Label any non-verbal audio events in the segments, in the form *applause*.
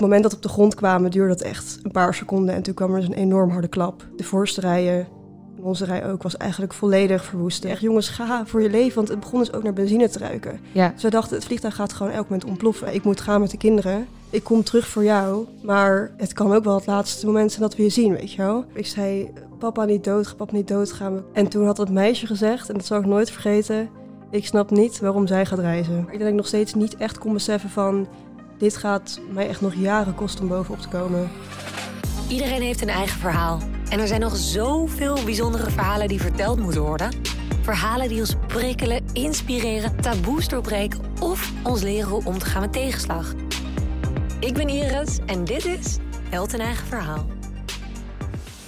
het moment dat we op de grond kwamen, duurde dat echt een paar seconden. En toen kwam er dus een enorm harde klap. De voorste rijen, en onze rij ook, was eigenlijk volledig verwoest. Echt, jongens, ga voor je leven, want het begon dus ook naar benzine te ruiken. Ja. Dus we dachten, het vliegtuig gaat gewoon elk moment ontploffen. Ik moet gaan met de kinderen. Ik kom terug voor jou. Maar het kan ook wel het laatste moment zijn dat we je zien, weet je wel. Ik zei, papa niet dood, papa niet doodgaan. En toen had dat meisje gezegd, en dat zal ik nooit vergeten... Ik snap niet waarom zij gaat reizen. Ik denk dat ik nog steeds niet echt kon beseffen van... Dit gaat mij echt nog jaren kosten om bovenop te komen. Iedereen heeft een eigen verhaal. En er zijn nog zoveel bijzondere verhalen die verteld moeten worden. Verhalen die ons prikkelen, inspireren, taboes doorbreken of ons leren hoe om te gaan met tegenslag. Ik ben Iris en dit is Held een eigen verhaal.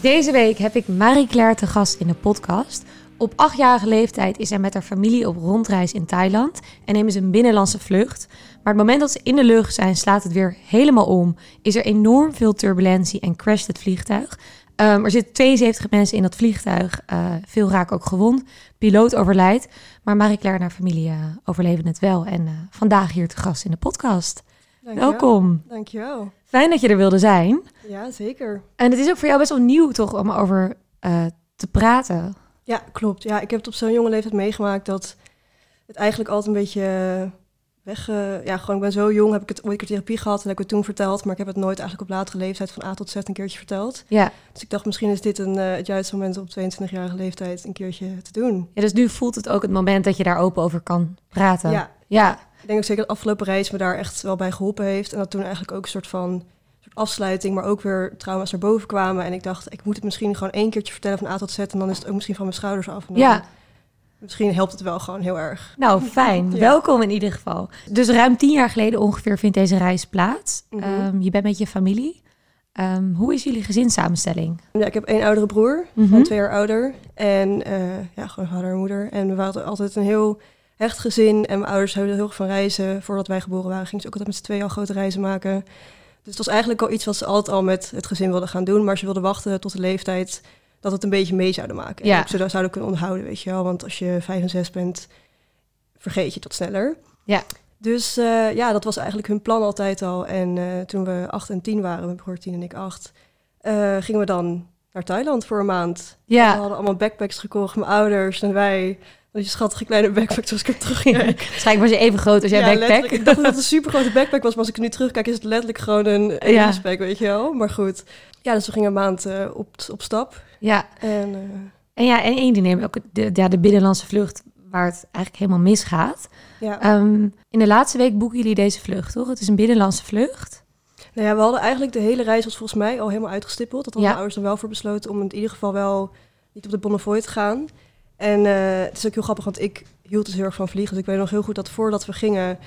Deze week heb ik Marie-Claire te gast in de podcast. Op achtjarige leeftijd is zij met haar familie op rondreis in Thailand en nemen ze een binnenlandse vlucht. Maar het moment dat ze in de lucht zijn, slaat het weer helemaal om. Is er enorm veel turbulentie en crasht het vliegtuig. Um, er zitten 72 mensen in dat vliegtuig. Uh, veel raken ook gewond. Piloot overlijdt. Maar Marie-Claire en haar familie uh, overleven het wel. En uh, vandaag hier te gast in de podcast. Dankjewel. Welkom. Dankjewel. Fijn dat je er wilde zijn. Ja, zeker. En het is ook voor jou best wel nieuw toch om over te praten. Ja, klopt. Ja, ik heb het op zo'n jonge leeftijd meegemaakt dat het eigenlijk altijd een beetje weg... Uh, ja, gewoon ik ben zo jong, heb ik het ooit een keer therapie gehad en heb ik het toen verteld. Maar ik heb het nooit eigenlijk op latere leeftijd van A tot Z een keertje verteld. Ja. Dus ik dacht, misschien is dit een, uh, het juiste moment op 22-jarige leeftijd een keertje te doen. Ja, dus nu voelt het ook het moment dat je daar open over kan praten. Ja. Ja. Ik denk ook zeker dat de afgelopen reis me daar echt wel bij geholpen heeft. En dat toen eigenlijk ook een soort van afsluiting, maar ook weer trauma's naar boven kwamen. En ik dacht, ik moet het misschien gewoon één keertje vertellen van A tot Z. En dan is het ook misschien van mijn schouders af. En dan Ja. Misschien helpt het wel gewoon heel erg. Nou, fijn. *laughs* Ja. Welkom in ieder geval. Dus ruim tien jaar geleden ongeveer vindt deze reis plaats. Mhm. Ehm, je bent met je familie. Ehm, hoe is jullie gezinssamenstelling? Ja, ik heb één oudere broer, Mhm. van twee jaar ouder. En eh, ja, gewoon vader en moeder. En we waren altijd een heel hecht gezin. En mijn ouders houden heel erg van reizen. Voordat wij geboren waren, gingen ze ook altijd met z'n tweeën al grote reizen maken. Dus het was eigenlijk al iets wat ze altijd al met het gezin wilden gaan doen. Maar ze wilden wachten tot de leeftijd dat het een beetje mee zouden maken. Ja. En ook ze dat zouden kunnen onderhouden, weet je wel. Want als je vijf en zes bent, vergeet je tot sneller. Ja. Dus eh, ja, dat was eigenlijk hun plan altijd al. En eh, toen we acht en tien waren, mijn broer tien en ik acht, eh, gingen we dan naar Thailand voor een maand. We Ja, hadden allemaal backpacks gekocht, mijn ouders en wij. Die schattige kleine backpack, zoals ik heb teruggekeken. waarschijnlijk was je even groot als jij Ja, backpack. letterlijk. Ik dacht dat het een *laughs* super grote backpack was, maar als ik nu terugkijk, is het letterlijk gewoon een Ja. backpack, weet je wel. Maar goed. Ja, dus we gingen een maand eh, op, op stap. Ja, En eh, en ja, en één, die nemen ook de, ja, de binnenlandse vlucht waar het eigenlijk helemaal misgaat. ja. Ehm, in de laatste week boeken jullie deze vlucht, toch? Het is een binnenlandse vlucht. Nou ja, we hadden eigenlijk de hele reis was volgens mij al helemaal uitgestippeld. Dat hadden Ja. ouders er wel voor besloten om in ieder geval wel niet op de Bonnefoy te gaan. En eh, het is ook heel grappig, want ik hield dus heel erg van vliegen. Dus ik weet nog heel goed dat voordat we gingen,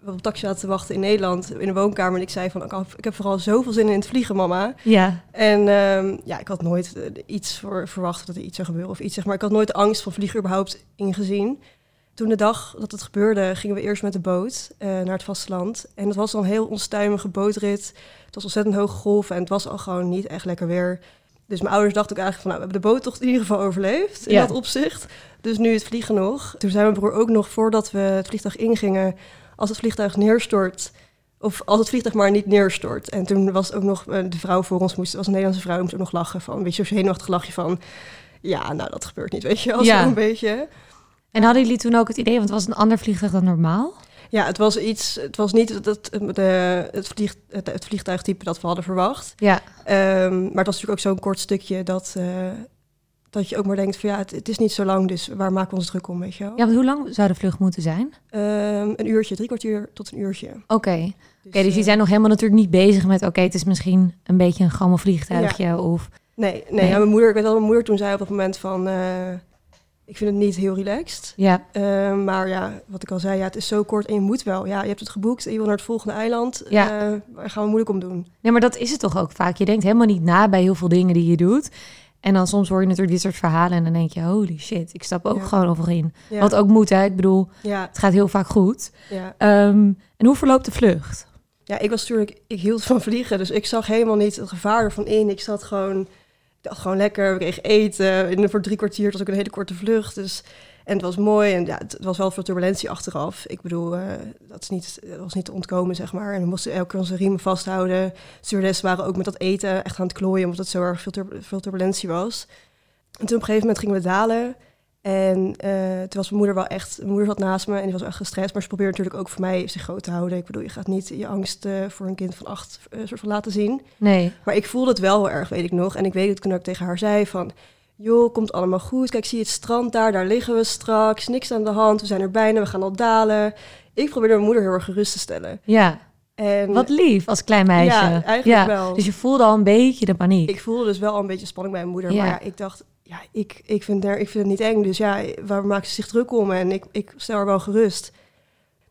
we op taxi zaten te wachten in Nederland, in de woonkamer. En ik zei van, ik heb- vooral zoveel zin in het vliegen, mama. Ja. En ehm, ja, ik had nooit eh, iets voor, verwacht dat er iets zou gebeuren of iets, zeg maar. Ik had nooit de angst van vliegen überhaupt ingezien. Toen de dag dat het gebeurde, gingen we eerst met de boot eh, naar het vasteland. En het was al een heel onstuimige bootrit. Het was ontzettend hoge golven en het was al gewoon niet echt lekker weer. Dus mijn ouders dachten ook eigenlijk van, nou, we hebben de boot toch in ieder geval overleefd, in Ja. dat opzicht. Dus nu het vliegen nog. Toen zei mijn broer ook nog, voordat we het vliegtuig ingingen, als het vliegtuig neerstort, of als het vliegtuig maar niet neerstort. En toen was ook nog eh, de vrouw voor ons, moest, was een Nederlandse vrouw, moest ook nog lachen van, weet je, zo'n zenuwachtig lachje van, ja, nou, dat gebeurt niet, weet je wel, Ja. zo'n beetje. En hadden jullie toen ook het idee, want het was een ander vliegtuig dan normaal? Ja, het was iets, het was niet het, het, de, het, vlieg, het, het vliegtuigtype dat we hadden verwacht. Ja. Ehm, maar het was natuurlijk ook zo'n kort stukje dat, eh, dat je ook maar denkt van ja, het, het is niet zo lang, dus waar maken we ons druk om, weet je wel? Ja, want hoe lang zou de vlucht moeten zijn? Ehm, een uurtje, drie kwartier tot een uurtje. Oké. Dus, Oké, dus die eh, zijn nog helemaal natuurlijk niet bezig met... oké, het is misschien een beetje een gammel vliegtuigje of... Nee, nee, Nee. Ja, mijn moeder, ik weet wel, mijn moeder toen zei op dat moment van, eh, ik vind het niet heel relaxed. Ja, Ehm, maar ja, wat ik al zei, ja, het is zo kort en je moet wel. Ja, je hebt het geboekt en je wil naar het volgende eiland. Ja. Eh, waar gaan we moeilijk om doen? nee, maar dat is het toch ook vaak. Je denkt helemaal niet na bij heel veel dingen die je doet. En dan soms hoor je natuurlijk dit soort verhalen... en dan denk je, holy shit, ik stap ook Ja. gewoon overal in. Ja, Wat ook moet, hè. Ik bedoel, ja, het gaat heel vaak goed. ja. Ehm, en hoe verloopt de vlucht? ja, ik was natuurlijk, ik hield van vliegen, dus ik zag helemaal niet het gevaar ervan in. Ik zat gewoon, ik dacht gewoon lekker, we kregen eten. En voor drie kwartier was ook een hele korte vlucht. Dus En het was mooi en ja, het was wel veel turbulentie achteraf. Ik bedoel, eh, dat, is niet, was niet te ontkomen, zeg maar. En we moesten elke keer onze riemen vasthouden. Stewardessen waren ook met dat eten echt aan het klooien... omdat het zo erg veel, veel turbulentie was. En toen op een gegeven moment gingen we dalen... En eh, toen was mijn moeder wel echt... Mijn moeder zat naast me en die was echt gestrest. Maar ze probeerde natuurlijk ook voor mij zich groot te houden. Ik bedoel, je gaat niet je angst eh, voor een kind van acht eh, soort van laten zien. Nee. Maar ik voelde het wel heel erg, weet ik nog. En ik weet het toen ik tegen haar zei van... joh, komt allemaal goed. Kijk, zie je het strand daar? Daar liggen we straks. Niks aan de hand. We zijn er bijna. We gaan al dalen. Ik probeerde mijn moeder heel erg gerust te stellen. Ja, En wat lief als klein meisje. Ja, eigenlijk wel. Dus je voelde al een beetje de paniek. ik voelde dus wel al een beetje spanning bij mijn moeder. Ja. Maar ja, ik dacht... Ja, ik, ik, vind haar, ik vind het niet eng. Dus ja, waar maakt ze zich druk om? En ik, ik stel haar wel gerust.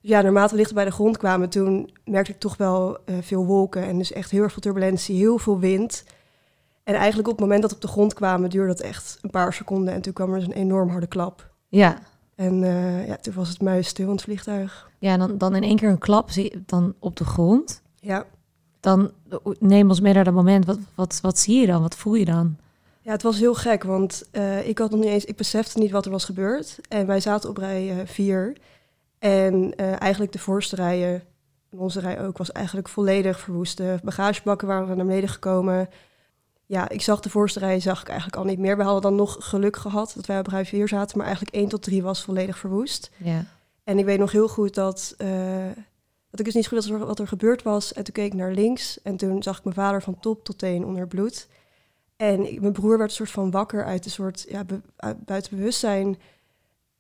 Dus ja, naarmate we dichter bij de grond kwamen... toen merkte ik toch wel eh, veel wolken. En dus echt heel erg veel turbulentie. Heel veel wind. En eigenlijk op het moment dat we op de grond kwamen, duurde dat echt een paar seconden. En toen kwam er dus een enorm harde klap. Ja. En eh, ja, toen was het muisstil in het vliegtuig. Ja, en dan, dan in één keer een klap dan op de grond. Ja. Dan neem ons mee naar dat moment. Wat, wat, wat zie je dan? Wat voel je dan? Ja, het was heel gek, want eh, ik had nog niet eens, ik besefte niet wat er was gebeurd. En wij zaten op rij eh, vier. En eh, eigenlijk de voorste rijen, en onze rij ook, was eigenlijk volledig verwoest. De bagagebakken waren naar beneden gekomen. Ja, ik zag de voorste rij, zag ik eigenlijk al niet meer. We hadden dan nog geluk gehad dat wij op rij 4 zaten, maar eigenlijk 1 tot 3 was volledig verwoest. Ja. En ik weet nog heel goed dat, eh, dat ik dus niet goed had wat er gebeurd was. En toen keek ik naar links en toen zag ik mijn vader van top tot teen onder bloed. En mijn broer werd een soort van wakker uit een soort ja, buiten bewustzijn.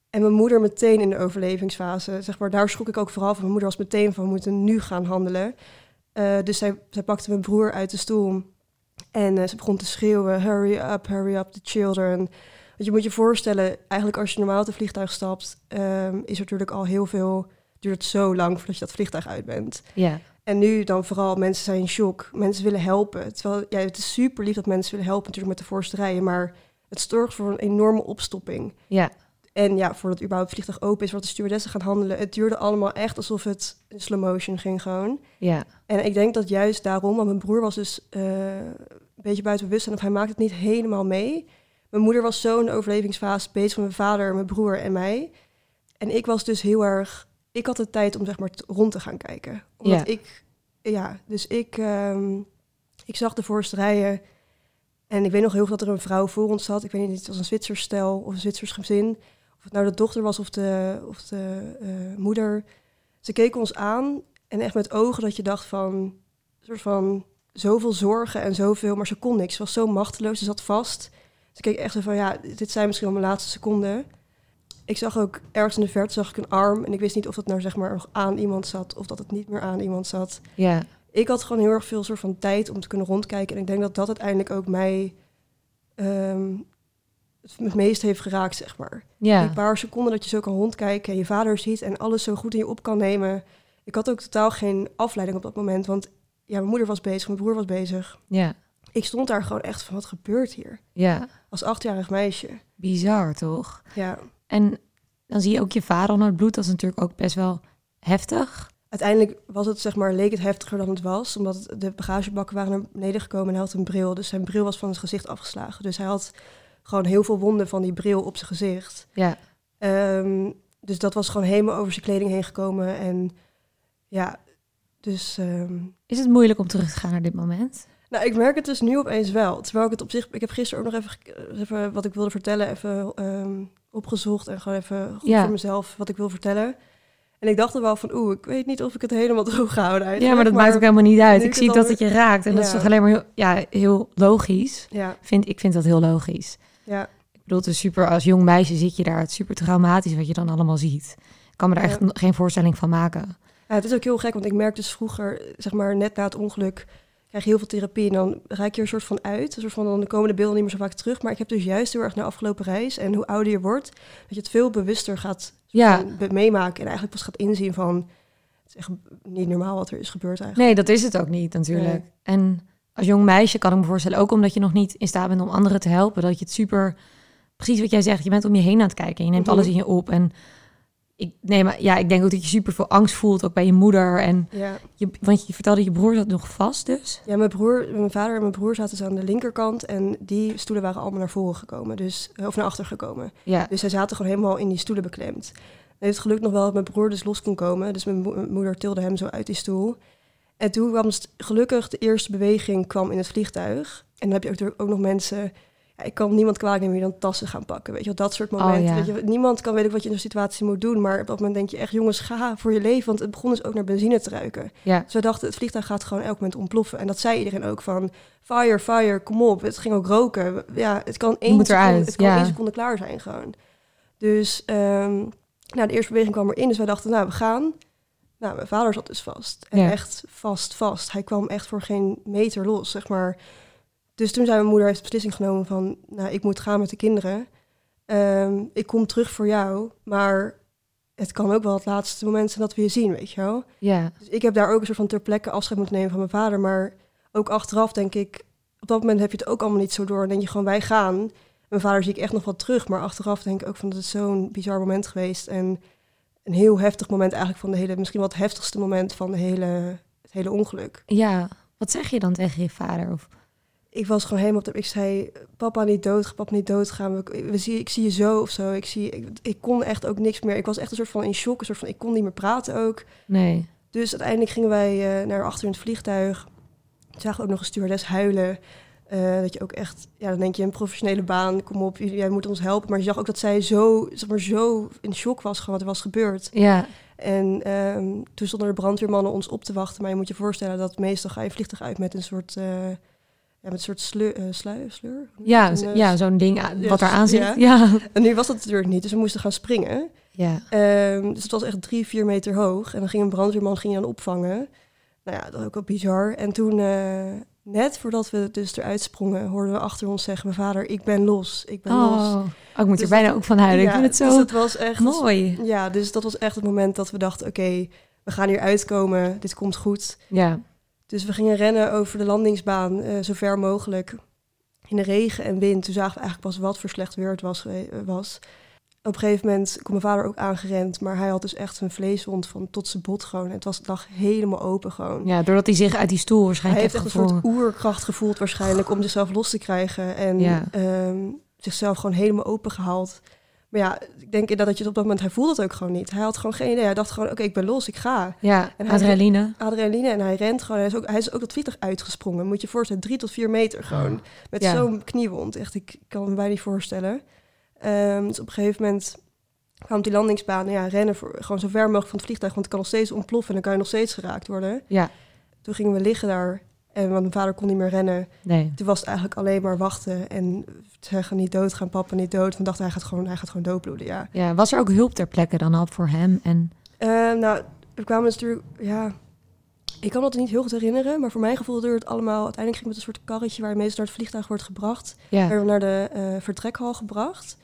En mijn moeder meteen in de overlevingsfase. Zeg maar, daar schrok ik ook vooral van. Mijn moeder was meteen van, we moeten nu gaan handelen. Eh, dus zij, zij pakte mijn broer uit de stoel. En eh, ze begon te schreeuwen, hurry up, hurry up, the children. Want je moet je voorstellen, eigenlijk als je normaal uit vliegtuig stapt... ehm, is er natuurlijk al heel veel... duurt het zo lang voordat je dat vliegtuig uit bent. Ja. En nu dan vooral, mensen zijn in shock. Mensen willen helpen. Terwijl, ja, het is super lief dat mensen willen helpen natuurlijk met de voorste rijen. Maar het zorgt voor een enorme opstopping. Ja. En ja, voordat het überhaupt het vliegtuig open is, wat de stewardessen gaan handelen. Het duurde allemaal echt alsof het in slow motion ging gewoon. Ja. En ik denk dat juist daarom, want mijn broer was dus eh, een beetje buiten bewustzijn. Of hij maakte het niet helemaal mee. Mijn moeder was zo in de overlevingsfase bezig met mijn vader, mijn broer en mij. En ik was dus heel erg... Ik had de tijd om zeg maar rond te gaan kijken. Omdat Ja. ik... Ja, dus ik, ehm, ik zag de voorste rijen. En ik weet nog heel goed dat er een vrouw voor ons zat. Ik weet niet, het was een Zwitsers stel of een Zwitsers gezin. Of het nou de dochter was of de, of de eh, moeder. Ze keken ons aan en echt met ogen dat je dacht van... Een soort van zoveel zorgen en zoveel, maar ze kon niks. Ze was zo machteloos, ze zat vast. Ze keek echt zo van, ja, dit zijn misschien wel mijn laatste seconden. Ik zag ook ergens in de verte zag ik een arm. En ik wist niet of dat nou zeg maar nog aan iemand zat of dat het niet meer aan iemand zat. Ja. Ik had gewoon heel erg veel soort van tijd om te kunnen rondkijken. En ik denk dat dat uiteindelijk ook mij ehm, het meest heeft geraakt, zeg maar. Ja. Die paar seconden dat je zo kan rondkijken en je vader ziet en alles zo goed in je op kan nemen. Ik had ook totaal geen afleiding op dat moment, want ja, mijn moeder was bezig, mijn broer was bezig. Ja. Ik stond daar gewoon echt van, wat gebeurt hier? Ja. Als achtjarig meisje. Bizar, toch? Ja. En dan zie je ook je vader onder het bloed. Dat is natuurlijk ook best wel heftig. Uiteindelijk was het, zeg maar, leek het heftiger dan het was. Omdat de bagagebakken waren naar beneden gekomen en hij had een bril. Dus zijn bril was van zijn gezicht afgeslagen. Dus hij had gewoon heel veel wonden van die bril op zijn gezicht. Ja. Ehm, dus dat was gewoon helemaal over zijn kleding heen gekomen. En ja, dus... ehm, Is het moeilijk om terug te gaan naar dit moment? Nou, ik merk het dus nu opeens wel. Terwijl ik het op zich... Ik heb gisteren ook nog even, even wat ik wilde vertellen... even ehm, opgezocht en gewoon even goed Ja. voor mezelf wat ik wil vertellen. En ik dacht er wel van... Oeh, ik weet niet of ik het helemaal *laughs* droog ga houden Ja, maar dat maakt ook helemaal niet uit. Ik zie dat het je raakt. En dat is toch alleen maar heel, ja, heel logisch. Ja, Vind, ik vind dat heel logisch. ja, Ik bedoel, het is super, als jong meisje zit je daar. Het is super traumatisch wat je dan allemaal ziet. Ik kan me daar echt geen voorstelling van maken. ja, het is ook heel gek. Want ik merk dus vroeger, zeg maar net na het ongeluk... krijg je heel veel therapie en dan raak je er een soort van uit. Een soort van, dan komen de beelden niet meer zo vaak terug. Maar ik heb dus juist heel erg na afgelopen reis... en hoe ouder je wordt, dat je het veel bewuster gaat Ja. meemaken... en eigenlijk pas gaat inzien van... het is echt niet normaal wat er is gebeurd eigenlijk. Nee, dat is het ook niet natuurlijk. Nee. En als jong meisje kan ik me voorstellen, ook omdat je nog niet in staat bent om anderen te helpen, dat je het super, precies wat jij zegt, je bent om je heen aan het kijken. Je neemt Mhm. alles in je op. En ik, nee, maar ja, ik denk ook dat je super veel angst voelt, ook bij je moeder. En Ja. je, want je vertelde, je broer zat nog vast dus. Ja, mijn broer, mijn vader en mijn broer zaten dus aan de linkerkant en die stoelen waren allemaal naar voren gekomen, dus, of naar achter gekomen. Ja, Dus zij zaten gewoon helemaal in die stoelen beklemd. Het heeft geluk nog wel dat mijn broer dus los kon komen, dus mijn, mo- mijn moeder tilde hem zo uit die stoel. En toen kwam gelukkig de eerste beweging kwam in het vliegtuig. En dan heb je ook, ook nog mensen, ik kan niemand kwalijk nemen dan tassen gaan pakken, weet je dat soort momenten. ja. weet je, niemand kan weten wat je in zo'n situatie moet doen, maar op dat moment denk je echt, jongens, ga voor je leven, want het begon dus ook naar benzine te ruiken. ja, Dus wij dachten, het vliegtuig gaat gewoon elk moment ontploffen. En dat zei iedereen ook van, fire, fire, kom op. Het ging ook roken. Ja, het kan één, seconde, het kan ja. één seconde klaar zijn gewoon. Dus nou, de eerste beweging kwam erin. Dus wij dachten, nou, we gaan. Nou, mijn vader zat dus vast. En echt vast, vast. Hij kwam echt voor geen meter los, zeg maar. Dus toen zei mijn moeder, heeft beslissing genomen van... nou, ik moet gaan met de kinderen. Ehm, ik kom terug voor jou, maar het kan ook wel het laatste moment zijn dat we je zien, weet je wel. ja. Dus ik heb daar ook een soort van ter plekke afscheid moeten nemen van mijn vader. Maar ook achteraf denk ik, op dat moment heb je het ook allemaal niet zo door. Dan denk je gewoon, wij gaan. Mijn vader zie ik echt nog wel terug. Maar achteraf denk ik ook van, dat is zo'n bizar moment geweest. En een heel heftig moment eigenlijk van de hele, misschien wel het heftigste moment van de hele, het hele ongeluk. ja. Wat zeg je dan tegen je vader? Of, Ik was gewoon helemaal op de, ik zei, papa niet dood, papa niet doodgaan. We, we zie, ik zie je zo of zo. Ik, zie, ik, ik kon echt ook niks meer. Ik was echt een soort van in shock. Een soort van, ik kon niet meer praten ook. nee. Dus uiteindelijk gingen wij eh, naar achter in het vliegtuig. We zagen ook nog een stewardess huilen. Eh, dat je ook echt, ja, dan denk je een professionele baan, kom op, jij moet ons helpen. Maar je zag ook dat zij zo, zeg maar, zo in shock was gewoon wat er was gebeurd. Ja, En ehm, toen stonden de brandweermannen ons op te wachten. Maar je moet je voorstellen dat meestal ga je vliegtuig uit met een soort, eh, ja, met een soort sleur, eh, sleur? ja, Een, z- eh, ja zo'n ding aan- ja, wat eraan zit. ja. Ja. En nu was dat natuurlijk niet, dus we moesten gaan springen. Ja. Ehm, dus het was echt drie, vier meter hoog. En dan ging een brandweerman ging dan opvangen. Nou ja, dat was ook wel bizar. En toen, eh, net voordat we dus eruit sprongen, hoorden we achter ons zeggen... mijn vader, ik ben los, ik ben los. Oh, ik moet Dus er bijna dat- ook van huilen. ik Ja, vind het Dus zo dat was echt... mooi. Ja, dus dat was echt het moment dat we dachten... oké, we gaan hier uitkomen, dit komt goed. Ja, Dus we gingen rennen over de landingsbaan, eh, zo ver mogelijk. In de regen en wind. Toen zagen we eigenlijk pas wat voor slecht weer het was. eh, was. Op een gegeven moment kwam mijn vader ook aangerend. Maar hij had dus echt een vleeswond van tot zijn bot gewoon. Het was, het lag helemaal open gewoon. ja, doordat hij zich uit die stoel hij waarschijnlijk heeft echt heeft een soort oerkracht gevoeld waarschijnlijk om zichzelf los te krijgen. En Ja. ehm, zichzelf gewoon helemaal open gehaald. Maar ja, ik denk inderdaad dat je het op dat moment... Hij voelde het ook gewoon niet. Hij had gewoon geen idee. Hij dacht gewoon, oké, ik ben los, ik ga. Ja, En hij- adrenaline. adrenaline en hij rent gewoon. Hij is ook, hij is ook dat vliegtuig uitgesprongen. Moet je voorstellen, drie tot vier meter gewoon. Met Ja. zo'n kniewond. Echt, ik kan me bijna niet voorstellen. Ehm, dus op een gegeven moment kwam op die landingsbaan. Ja, rennen voor, gewoon zo ver mogelijk van het vliegtuig. Want het kan nog steeds ontploffen en dan kan je nog steeds geraakt worden. Ja, Toen gingen we liggen daar. En want mijn vader kon niet meer rennen. nee. Toen was het eigenlijk alleen maar wachten. En zeggen niet dood gaan, papa niet dood. Want dacht hij gaat gewoon, hij gaat gewoon doodbloeden, ja. Ja, was er ook hulp ter plekke dan al voor hem? En Eh, nou, we kwamen dus natuurlijk, ja, ik kan me dat niet heel goed herinneren, maar voor mijn gevoel duurde het allemaal, uiteindelijk ging met een soort karretje waar meestal naar het vliegtuig wordt gebracht, ja, naar de eh, vertrekhal gebracht.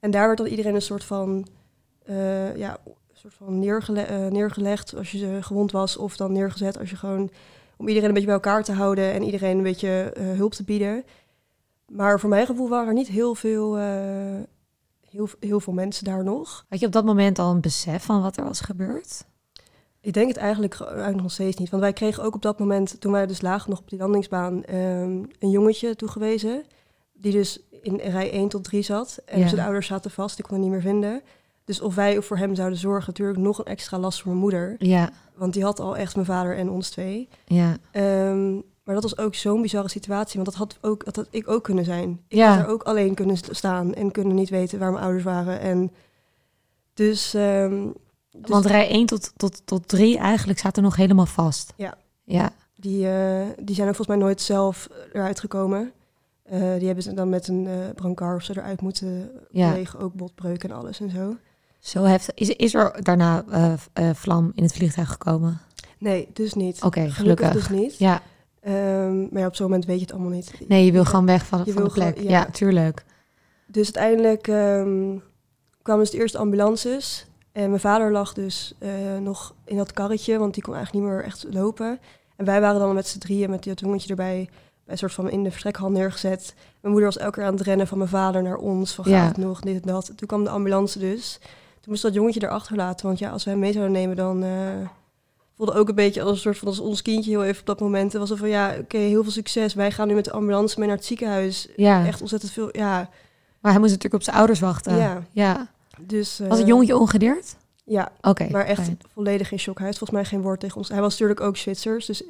En daar werd dan iedereen een soort van, eh, ja, een soort van neergele neergelegd als je gewond was, of dan neergezet als je gewoon, om iedereen een beetje bij elkaar te houden en iedereen een beetje eh, hulp te bieden. Maar voor mijn gevoel waren er niet heel veel, eh, heel, heel veel mensen daar nog. had je op dat moment al een besef van wat er was gebeurd? Ik denk het eigenlijk, ge- eigenlijk nog steeds niet. Want wij kregen ook op dat moment, toen wij dus lagen nog op die landingsbaan, ehm, een jongetje toegewezen. Die dus in rij 1 tot 3 zat. En Ja. zijn ouders zaten vast, die konden niet meer vinden. Dus of wij of voor hem zouden zorgen, natuurlijk nog een extra last voor mijn moeder. Ja, Want die had al echt mijn vader en ons twee. ja, Ehm, maar dat was ook zo'n bizarre situatie. Want dat had, ook, dat had ik ook kunnen zijn. Ik Ja. had er ook alleen kunnen st- staan en kunnen niet weten waar mijn ouders waren. En dus... ehm, dus- want rij 1 tot, tot, tot 3 eigenlijk zaten nog helemaal vast. Ja. Ja, Die, eh, die zijn ook volgens mij nooit zelf eruit gekomen. Eh, die hebben ze dan met een eh brancard of zo eruit moeten Ja. wegen. Ook botbreuk en alles en zo. Zo heftig. Is, is er daarna eh, vlam in het vliegtuig gekomen? Nee, dus niet. Oké, Gelukkig gelukkig. dus niet. Ja, Ehm, maar ja, op zo'n moment weet je het allemaal niet. nee, je wil gewoon weg van, van de gewoon- plek. ja. ja. tuurlijk. Dus uiteindelijk ehm, kwamen dus de eerste ambulances. En mijn vader lag dus eh, nog in dat karretje, want die kon eigenlijk niet meer echt lopen. En wij waren dan met z'n drieën met dat jongetje erbij, bij een soort van in de vertrekhal neergezet. Mijn moeder was elke keer aan het rennen van mijn vader naar ons, van Ja. gaat het nog, dit en dat. Toen kwam de ambulance dus. Toen moest dat jongetje erachter laten. Want ja, als we hem mee zouden nemen, dan eh, voelde ook een beetje als een soort van als ons kindje heel even op dat moment. Was zo van ja, oké, heel veel succes. Wij gaan nu met de ambulance mee naar het ziekenhuis. Ja. Echt ontzettend veel. Ja, Maar hij moest natuurlijk op zijn ouders wachten. ja. Ja. Dus, Was het eh, jongetje ongedeerd? Ja, Oké. maar echt fijn. volledig in shock. Hij heeft volgens mij geen woord tegen ons. Hij was natuurlijk ook Zwitsers. Dus,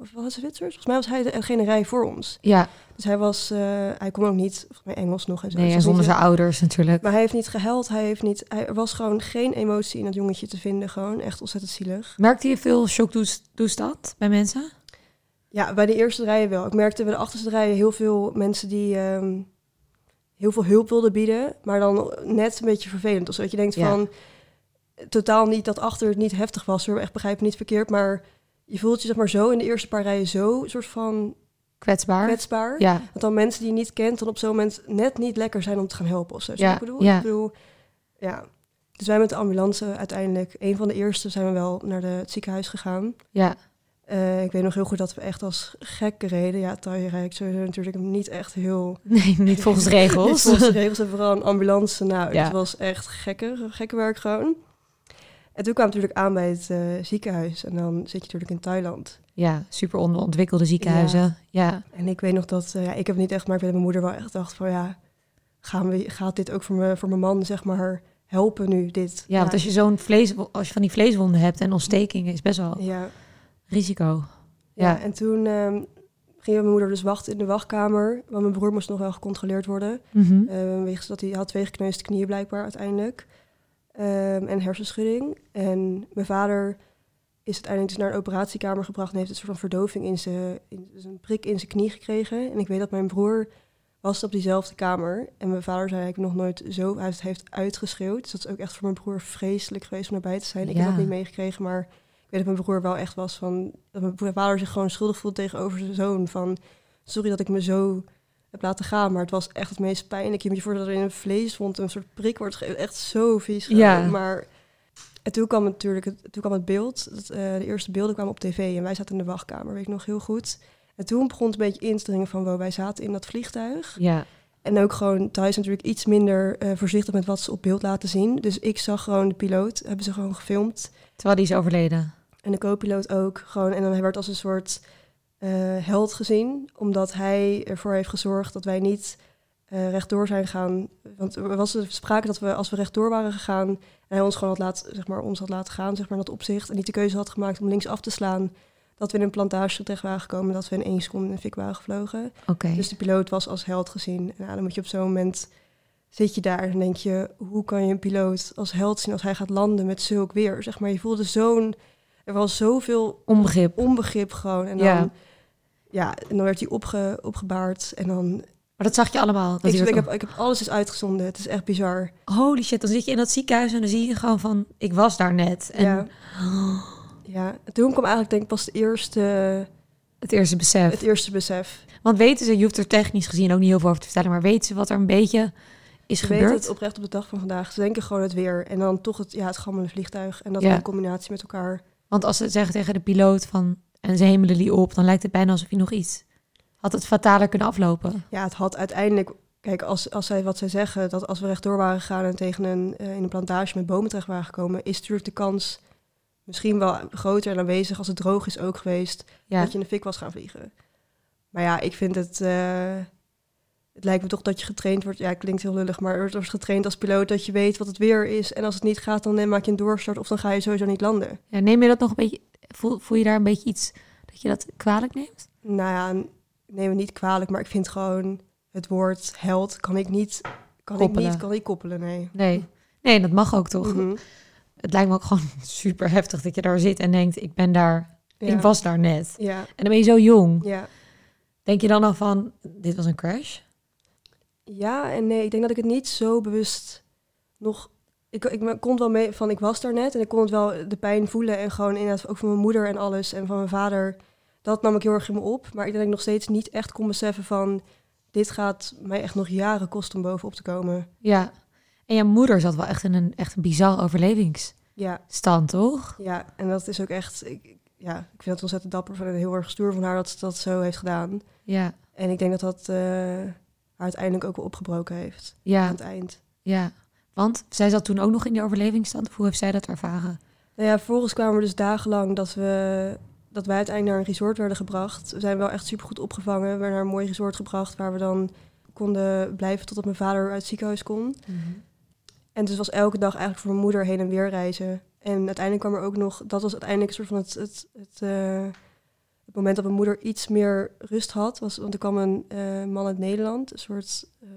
of was Zwitsers? Volgens mij was hij degene rij voor ons. Ja, Dus hij was, eh, hij kon ook niet, volgens mij Engels nog en zo. nee, Dus en zonder zijn ouders natuurlijk. Maar hij heeft niet gehuild, hij heeft niet... Hij, er was gewoon geen emotie in dat jongetje te vinden. Gewoon echt ontzettend zielig. Merkte je veel shocktoestand bij mensen? Ja, bij de eerste rijen wel. Ik merkte bij de achterste rijen heel veel mensen die ehm, heel veel hulp wilden bieden. Maar dan net een beetje vervelend. Zo, dat je denkt Ja. van... Totaal niet dat achter het niet heftig was. Hoor. Echt begrijp me niet verkeerd. Maar je voelt je zeg maar zo in de eerste paar rijen zo... soort van Kwetsbaar? kwetsbaar. Ja, Dat dan mensen die je niet kent... dan op zo'n moment net niet lekker zijn om te gaan helpen of zo. Ja, je ik bedoel? ja. Ik bedoel, ja. Dus wij met de ambulance uiteindelijk... een van de eerste zijn we wel naar de, het ziekenhuis gegaan. ja. Eh, ik weet nog heel goed dat we echt als gekken reden. Ja, Tajerijk sowieso natuurlijk niet echt heel... *laughs* Nee, niet volgens *laughs* Niet regels. volgens regels en vooral een ambulance. Nou, Ja. dat was echt gekke, gekke werk gewoon. En toen kwam het natuurlijk aan bij het eh, ziekenhuis. En dan zit je natuurlijk in Thailand. Ja, super onderontwikkelde ziekenhuizen. Ja. En ik weet nog dat... eh, ja, ik heb niet echt, maar ik weet dat mijn moeder wel echt dacht van... Ja, gaan we, gaat dit ook voor, me, voor mijn man, zeg maar, helpen nu, dit? Ja, want als je zo'n vlees, als je van die vleeswonden hebt en ontstekingen, is best wel Ja, risico. Ja, en toen ehm ging mijn moeder dus wachten in de wachtkamer. Want mijn broer moest nog wel gecontroleerd worden. Mhm. Uh, wegens dat hij had twee gekneusde knieën blijkbaar uiteindelijk. Ehm, en hersenschudding. En mijn vader is uiteindelijk dus naar een operatiekamer gebracht... en heeft een soort van verdoving in zijn... in- dus een prik in zijn knie gekregen. En ik weet dat mijn broer was op diezelfde kamer. En mijn vader zei, ik nog nooit zo... Hij heeft uitgeschreeuwd. Dus dat is ook echt voor mijn broer vreselijk geweest om erbij te zijn. Ik heb dat niet meegekregen, maar... Ik weet dat mijn broer wel echt was van... dat mijn vader zich gewoon schuldig voelde tegenover zijn zoon. Van, sorry dat ik me zo heb laten gaan, maar het was echt het meest pijnlijk. Je moet je voorstellen dat er in een vleeswond een soort prik wordt gegeven. Echt zo vies. Ja. Maar en toen kwam natuurlijk het, toen kwam het beeld. Het, eh, de eerste beelden kwamen op tv en wij zaten in de wachtkamer, weet ik nog heel goed. En toen begon het een beetje in te dringen van, wow, wij zaten in dat vliegtuig. Ja. En ook gewoon thuis natuurlijk iets minder eh, voorzichtig met wat ze op beeld laten zien. Dus ik zag gewoon de piloot, hebben ze gewoon gefilmd. Terwijl die is overleden. En de co-piloot ook gewoon. En dan werd als een soort held gezien. Omdat hij ervoor heeft gezorgd dat wij niet eh, rechtdoor zijn gegaan. Want er was er sprake dat we als we rechtdoor waren gegaan. En hij ons gewoon had laten, zeg maar, ons had laten gaan, zeg maar, in dat opzicht. En niet de keuze had gemaakt om links af te slaan. Dat we in een plantage terecht waren gekomen. Dat we in één seconde in de fik waren gevlogen. Dus de piloot was als held gezien. En nou, dan moet je op zo'n moment zit je daar en denk je, hoe kan je een piloot als held zien als hij gaat landen met zulk weer? Zeg maar, je voelde zo'n, er was zoveel Onbegrip. onbegrip gewoon. En dan, Ja. ja. en dan werd hij opge, opgebaard en dan, Maar dat zag je allemaal. Dat ik, ik, heb, ik heb alles is uitgezonden. Het is echt bizar. Holy shit, dan zit je in dat ziekenhuis en dan zie je gewoon van, ik was daar net. En Ja. Ja, toen kwam eigenlijk denk ik pas het eerste, het eerste besef. het eerste besef. Want weten ze, je hoeft er technisch gezien ook niet heel veel over te vertellen, maar weten ze wat er een beetje is Ze weten gebeurd? het oprecht op de dag van vandaag. Ze denken gewoon het weer. En dan toch het, ja, het gammele vliegtuig. En dat Ja. in combinatie met elkaar. Want als ze zeggen tegen de piloot van, en ze hemelen die op, dan lijkt het bijna alsof hij nog iets had het fataler kunnen aflopen. Ja, het had uiteindelijk... Kijk, als, als zij wat zij zeggen, dat als we rechtdoor waren gegaan... en tegen een, eh, in een plantage met bomen terecht waren gekomen... is natuurlijk de kans misschien wel groter en aanwezig... als het droog is ook geweest, Ja, dat je in de fik was gaan vliegen. Maar ja, ik vind het... eh, het lijkt me toch dat je getraind wordt... Ja, het klinkt heel lullig, maar er wordt getraind als piloot... dat je weet wat het weer is. En als het niet gaat, dan eh, maak je een doorstart... of dan ga je sowieso niet landen. ja neem je dat nog een beetje, voel, voel je daar een beetje iets, dat je dat kwalijk neemt? Nou ja, ik neem het niet kwalijk... maar ik vind gewoon het woord held... kan ik niet... Kan ik niet, kan ik koppelen, nee. Nee. Nee, dat mag ook toch? Mhm. Het lijkt me ook gewoon *laughs* super heftig dat je daar zit en denkt, ik ben daar, Ja. ik was daar net. Ja, En dan ben je zo jong. ja. Denk je dan al van, dit was een crash? Ja en nee, ik denk dat ik het niet zo bewust nog... Ik, ik kon wel mee van, ik was daar net en ik kon het wel de pijn voelen. En gewoon inderdaad ook van mijn moeder en alles en van mijn vader. Dat nam ik heel erg in me op. Maar ik denk dat ik nog steeds niet echt kon beseffen van... Dit gaat mij echt nog jaren kosten om bovenop te komen. Ja. En je moeder zat wel echt in een, echt een bizar overlevingsstand, Ja, toch? ja. En dat is ook echt... Ik, ja, ik vind het ontzettend dapper van en heel erg stoer van haar dat ze dat zo heeft gedaan. Ja. En ik denk dat dat eh, uiteindelijk ook wel opgebroken heeft. Aan Ja, het eind. ja. Want zij zat toen ook nog in die overlevingsstand. Hoe heeft zij dat ervaren? Nou ja, vervolgens kwamen we dus dagenlang dat, we, dat wij uiteindelijk naar een resort werden gebracht. We zijn wel echt supergoed opgevangen. We werden naar een mooi resort gebracht waar we dan konden blijven totdat mijn vader uit het ziekenhuis kon. En dus was elke dag eigenlijk voor mijn moeder heen en weer reizen. En uiteindelijk kwam er ook nog, dat was uiteindelijk een soort van het, het, het, eh, het moment dat mijn moeder iets meer rust had. Was, want er kwam een eh, man uit Nederland, een soort eh,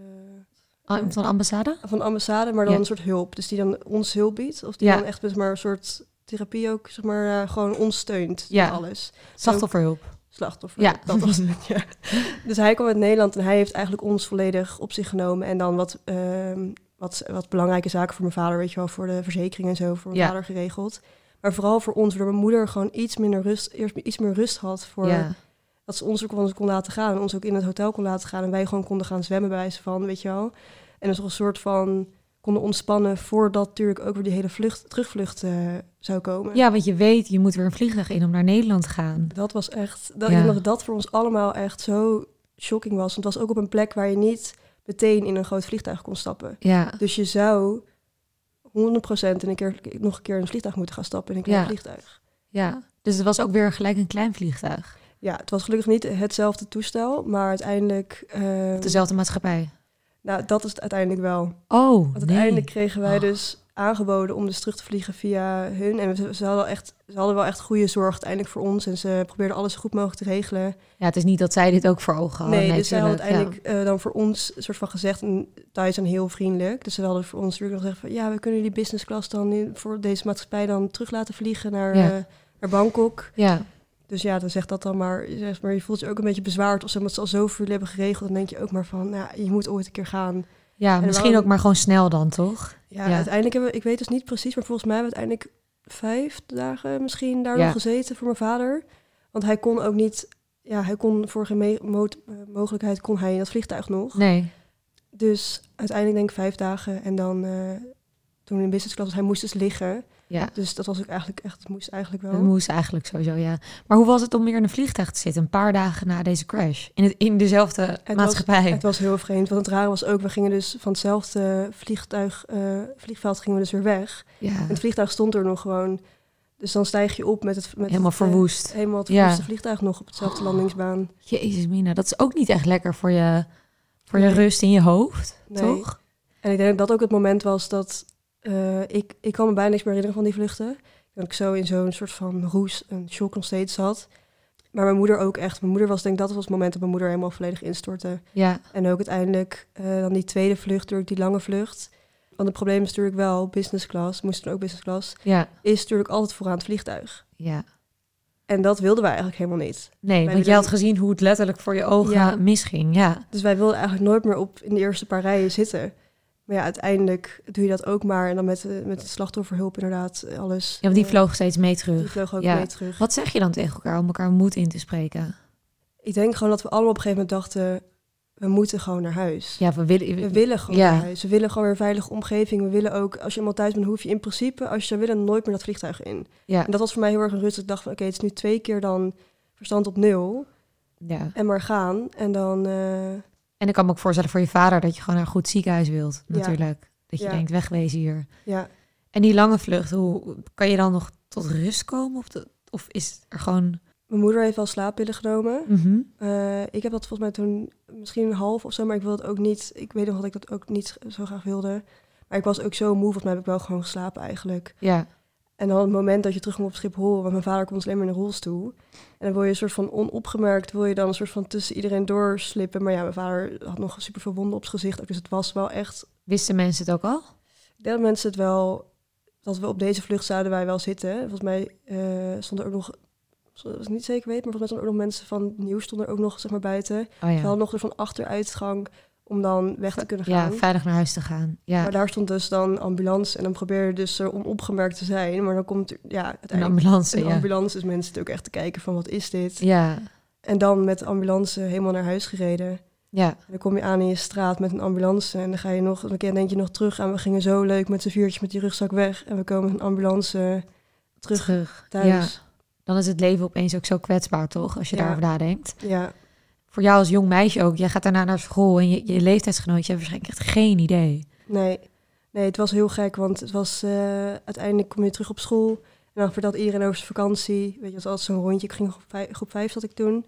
Ah, Van de ambassade? van de ambassade, maar dan Ja. een soort hulp. Dus die dan ons hulp biedt. Of die Ja. dan echt zeg maar, een soort therapie ook, zeg maar, eh, gewoon ons steunt. Ja. Alles. Slachtofferhulp. Slachtoffer. Ja. Dat was het, ja. Dus hij kwam uit Nederland en hij heeft eigenlijk ons volledig op zich genomen. En dan wat, ehm, wat, wat belangrijke zaken voor mijn vader, weet je wel, voor de verzekering en zo, voor mijn vader geregeld. Maar vooral voor ons, waardoor mijn moeder gewoon iets minder rust, eerst iets meer rust had voor Ja. dat ze ons ook kon, kon laten gaan. En ons ook in het hotel kon laten gaan. En wij gewoon konden gaan zwemmen bij wijze van, weet je wel. En dus een soort van konden ontspannen voordat natuurlijk ook weer die hele vlucht, terugvlucht eh, zou komen. ja, want je weet, je moet weer een vliegtuig in om naar Nederland te gaan. Dat was echt, dat, Ja. dat dat voor ons allemaal echt zo shocking was. Want het was ook op een plek waar je niet meteen in een groot vliegtuig kon stappen. Ja, Dus je zou 100% in een keer, nog een keer in een vliegtuig moeten gaan stappen in een klein Ja. vliegtuig. ja. Dus het was ook weer gelijk een klein vliegtuig. Ja, het was gelukkig niet hetzelfde toestel, maar uiteindelijk... eh, Dezelfde maatschappij. nou, dat is het uiteindelijk wel. Oh, Want nee. uiteindelijk kregen wij Oh. dus aangeboden om dus terug te vliegen via hun. En ze, ze, hadden echt, ze hadden wel echt goede zorg uiteindelijk voor ons. En ze probeerden alles zo goed mogelijk te regelen. Ja, het is niet dat zij dit ook voor ogen hadden. nee, dus zij hadden uiteindelijk eh, dan voor ons soort van gezegd... en Thai zijn heel vriendelijk. Dus ze hadden voor ons natuurlijk nog gezegd van... ja, we kunnen jullie business class dan in, voor deze maatschappij dan terug laten vliegen naar, Ja. eh, naar Bangkok. Ja. Dus ja, dan zegt dat dan maar. Zeg maar je voelt je ook een beetje bezwaard of ze al zoveel hebben geregeld. Dan denk je ook maar van, nou, je moet ooit een keer gaan. Ja, En misschien waarom- ook maar gewoon snel dan, toch? Ja, Ja. uiteindelijk hebben we, ik weet dus niet precies, maar volgens mij hebben we uiteindelijk vijf dagen misschien daar Ja. nog gezeten voor mijn vader. Want hij kon ook niet, ja, hij kon voor geen mo- mogelijkheid kon hij in dat vliegtuig nog. Nee. Dus uiteindelijk denk ik vijf dagen en dan eh, toen in business class was, hij moest dus liggen. Ja, Dus dat was ook eigenlijk echt, het moest eigenlijk wel. moest eigenlijk sowieso, ja. Maar hoe was het om weer in een vliegtuig te zitten, een paar dagen na deze crash? In, het, in dezelfde maatschappij? Het was heel vreemd, want het rare was ook, we gingen dus van hetzelfde vliegtuig, eh, vliegveld gingen we dus weer weg. ja, En het vliegtuig stond er nog gewoon. Dus dan stijg je op met het... Met helemaal het, eh, verwoest. helemaal het Ja. verwoeste vliegtuig nog op hetzelfde landingsbaan. Jezus mina, dat is ook niet echt lekker voor je, voor je Nee. rust in je hoofd, Nee. toch? En ik denk dat dat ook het moment was dat... eh, ik, ik kan me bijna niks meer herinneren van die vluchten. Dat ik zo in zo'n soort van roes, een shock nog steeds zat. Maar mijn moeder ook echt. Mijn moeder was, denk ik, dat was het moment dat mijn moeder helemaal volledig instortte. Ja, En ook uiteindelijk eh, dan die tweede vlucht, door die lange vlucht. Want het probleem is natuurlijk wel, business class, moest toen ook business class, ja, is natuurlijk altijd vooraan het vliegtuig. ja. En dat wilden wij eigenlijk helemaal niet. Nee, want willen- had gezien hoe het letterlijk voor je ogen Ja. misging. Ja, Dus wij wilden eigenlijk nooit meer op in de eerste paar rijen zitten. Maar ja, uiteindelijk doe je dat ook maar. En dan met, de- met de slachtofferhulp inderdaad, eh, alles. ja want die eh, vloog steeds mee die terug. vloog ook Ja. mee terug. Wat zeg je dan tegen elkaar om elkaar moed in te spreken? Ik denk gewoon dat we allemaal op een gegeven moment dachten... we moeten gewoon naar huis. Ja, we willen... We willen gewoon Ja. naar huis. We willen gewoon weer een veilige omgeving. We willen ook, als je eenmaal thuis bent, hoef je in principe... als je zou willen, nooit meer dat vliegtuig in. Ja, En dat was voor mij heel erg een rust. Ik dacht van, oké, het is nu twee keer dan verstand op nul. ja. En maar gaan. En dan... eh, En ik kan me ook voorstellen voor je vader dat je gewoon naar een goed ziekenhuis wilt, Ja. natuurlijk. Dat je Ja. denkt, wegwezen hier. ja, En die lange vlucht, hoe kan je dan nog tot rust komen? Of, de- of is er gewoon... mijn moeder heeft wel slaappillen genomen. Mhm. Eh, ik heb dat volgens mij toen misschien een half of zo, maar ik wil het ook niet. Ik weet nog dat ik dat ook niet zo graag wilde. Maar ik was ook zo moe, volgens mij heb ik wel gewoon geslapen eigenlijk. Ja, En dan het moment dat je terug moet op Schiphol, want mijn vader komt alleen maar in een rolstoel. En dan wil je een soort van onopgemerkt, wil je dan een soort van tussen iedereen doorslippen. Maar ja, mijn vader had nog super veel wonden op zijn gezicht, dus het was wel echt... wisten mensen het ook al? Ik denk dat mensen het wel, dat we op deze vlucht zouden wij wel zitten. Volgens mij eh stonden er ook nog, dat is niet zeker weet, maar volgens mij stonden er ook nog mensen van nieuws stonden er ook nog zeg maar buiten. Oh ja. hadden nog een van achteruitgang om dan weg te kunnen Ja, gaan. veilig naar huis te gaan. Ja, Maar daar stond dus dan ambulance en dan probeer je dus er onopgemerkt te zijn. Maar dan komt ja, een uiteindelijk ambulance, een ja. ambulance is mensen natuurlijk echt te kijken van wat is dit? Ja, En dan met de ambulance helemaal naar huis gereden. ja. En dan kom je aan in je straat met een ambulance en dan ga je nog, een keer denk je nog terug aan we gingen zo leuk met z'n viertjes met die rugzak weg. En we komen met een ambulance terug, terug. thuis. Ja. Dan is het leven opeens ook zo kwetsbaar, toch? Als je Ja. daarover nadenkt. Ja. Voor jou als jong meisje ook. Jij gaat daarna naar school en je, je leeftijdsgenootje heeft waarschijnlijk echt geen idee. Nee. Nee, het was heel gek, want het was eh, uiteindelijk kom je terug op school en dan vertelt iedereen over zijn vakantie. Weet je, was altijd zo'n rondje. Ik ging groep vijf, groep vijf zat ik toen.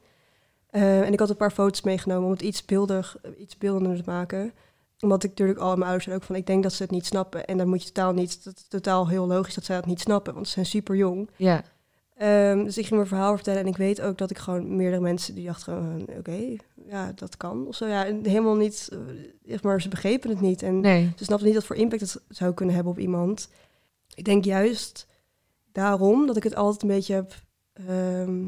Eh, en ik had een paar foto's meegenomen om het iets beeldig, iets beeldender te maken. Omdat ik natuurlijk al mijn ouders ook van, ik denk dat ze het niet snappen. En dan moet je totaal niet, dat is totaal heel logisch dat zij dat niet snappen, want ze zijn super jong. Ja. Ehm, dus ik ging mijn verhaal vertellen en ik weet ook dat ik gewoon meerdere mensen die dachten, gewoon, oké, ja, dat kan. Of zo, ja, helemaal niet, uh, maar ze begrepen het niet. En Nee. ze snapten niet wat voor impact het zou kunnen hebben op iemand. Ik denk juist daarom dat ik het altijd een beetje heb ehm,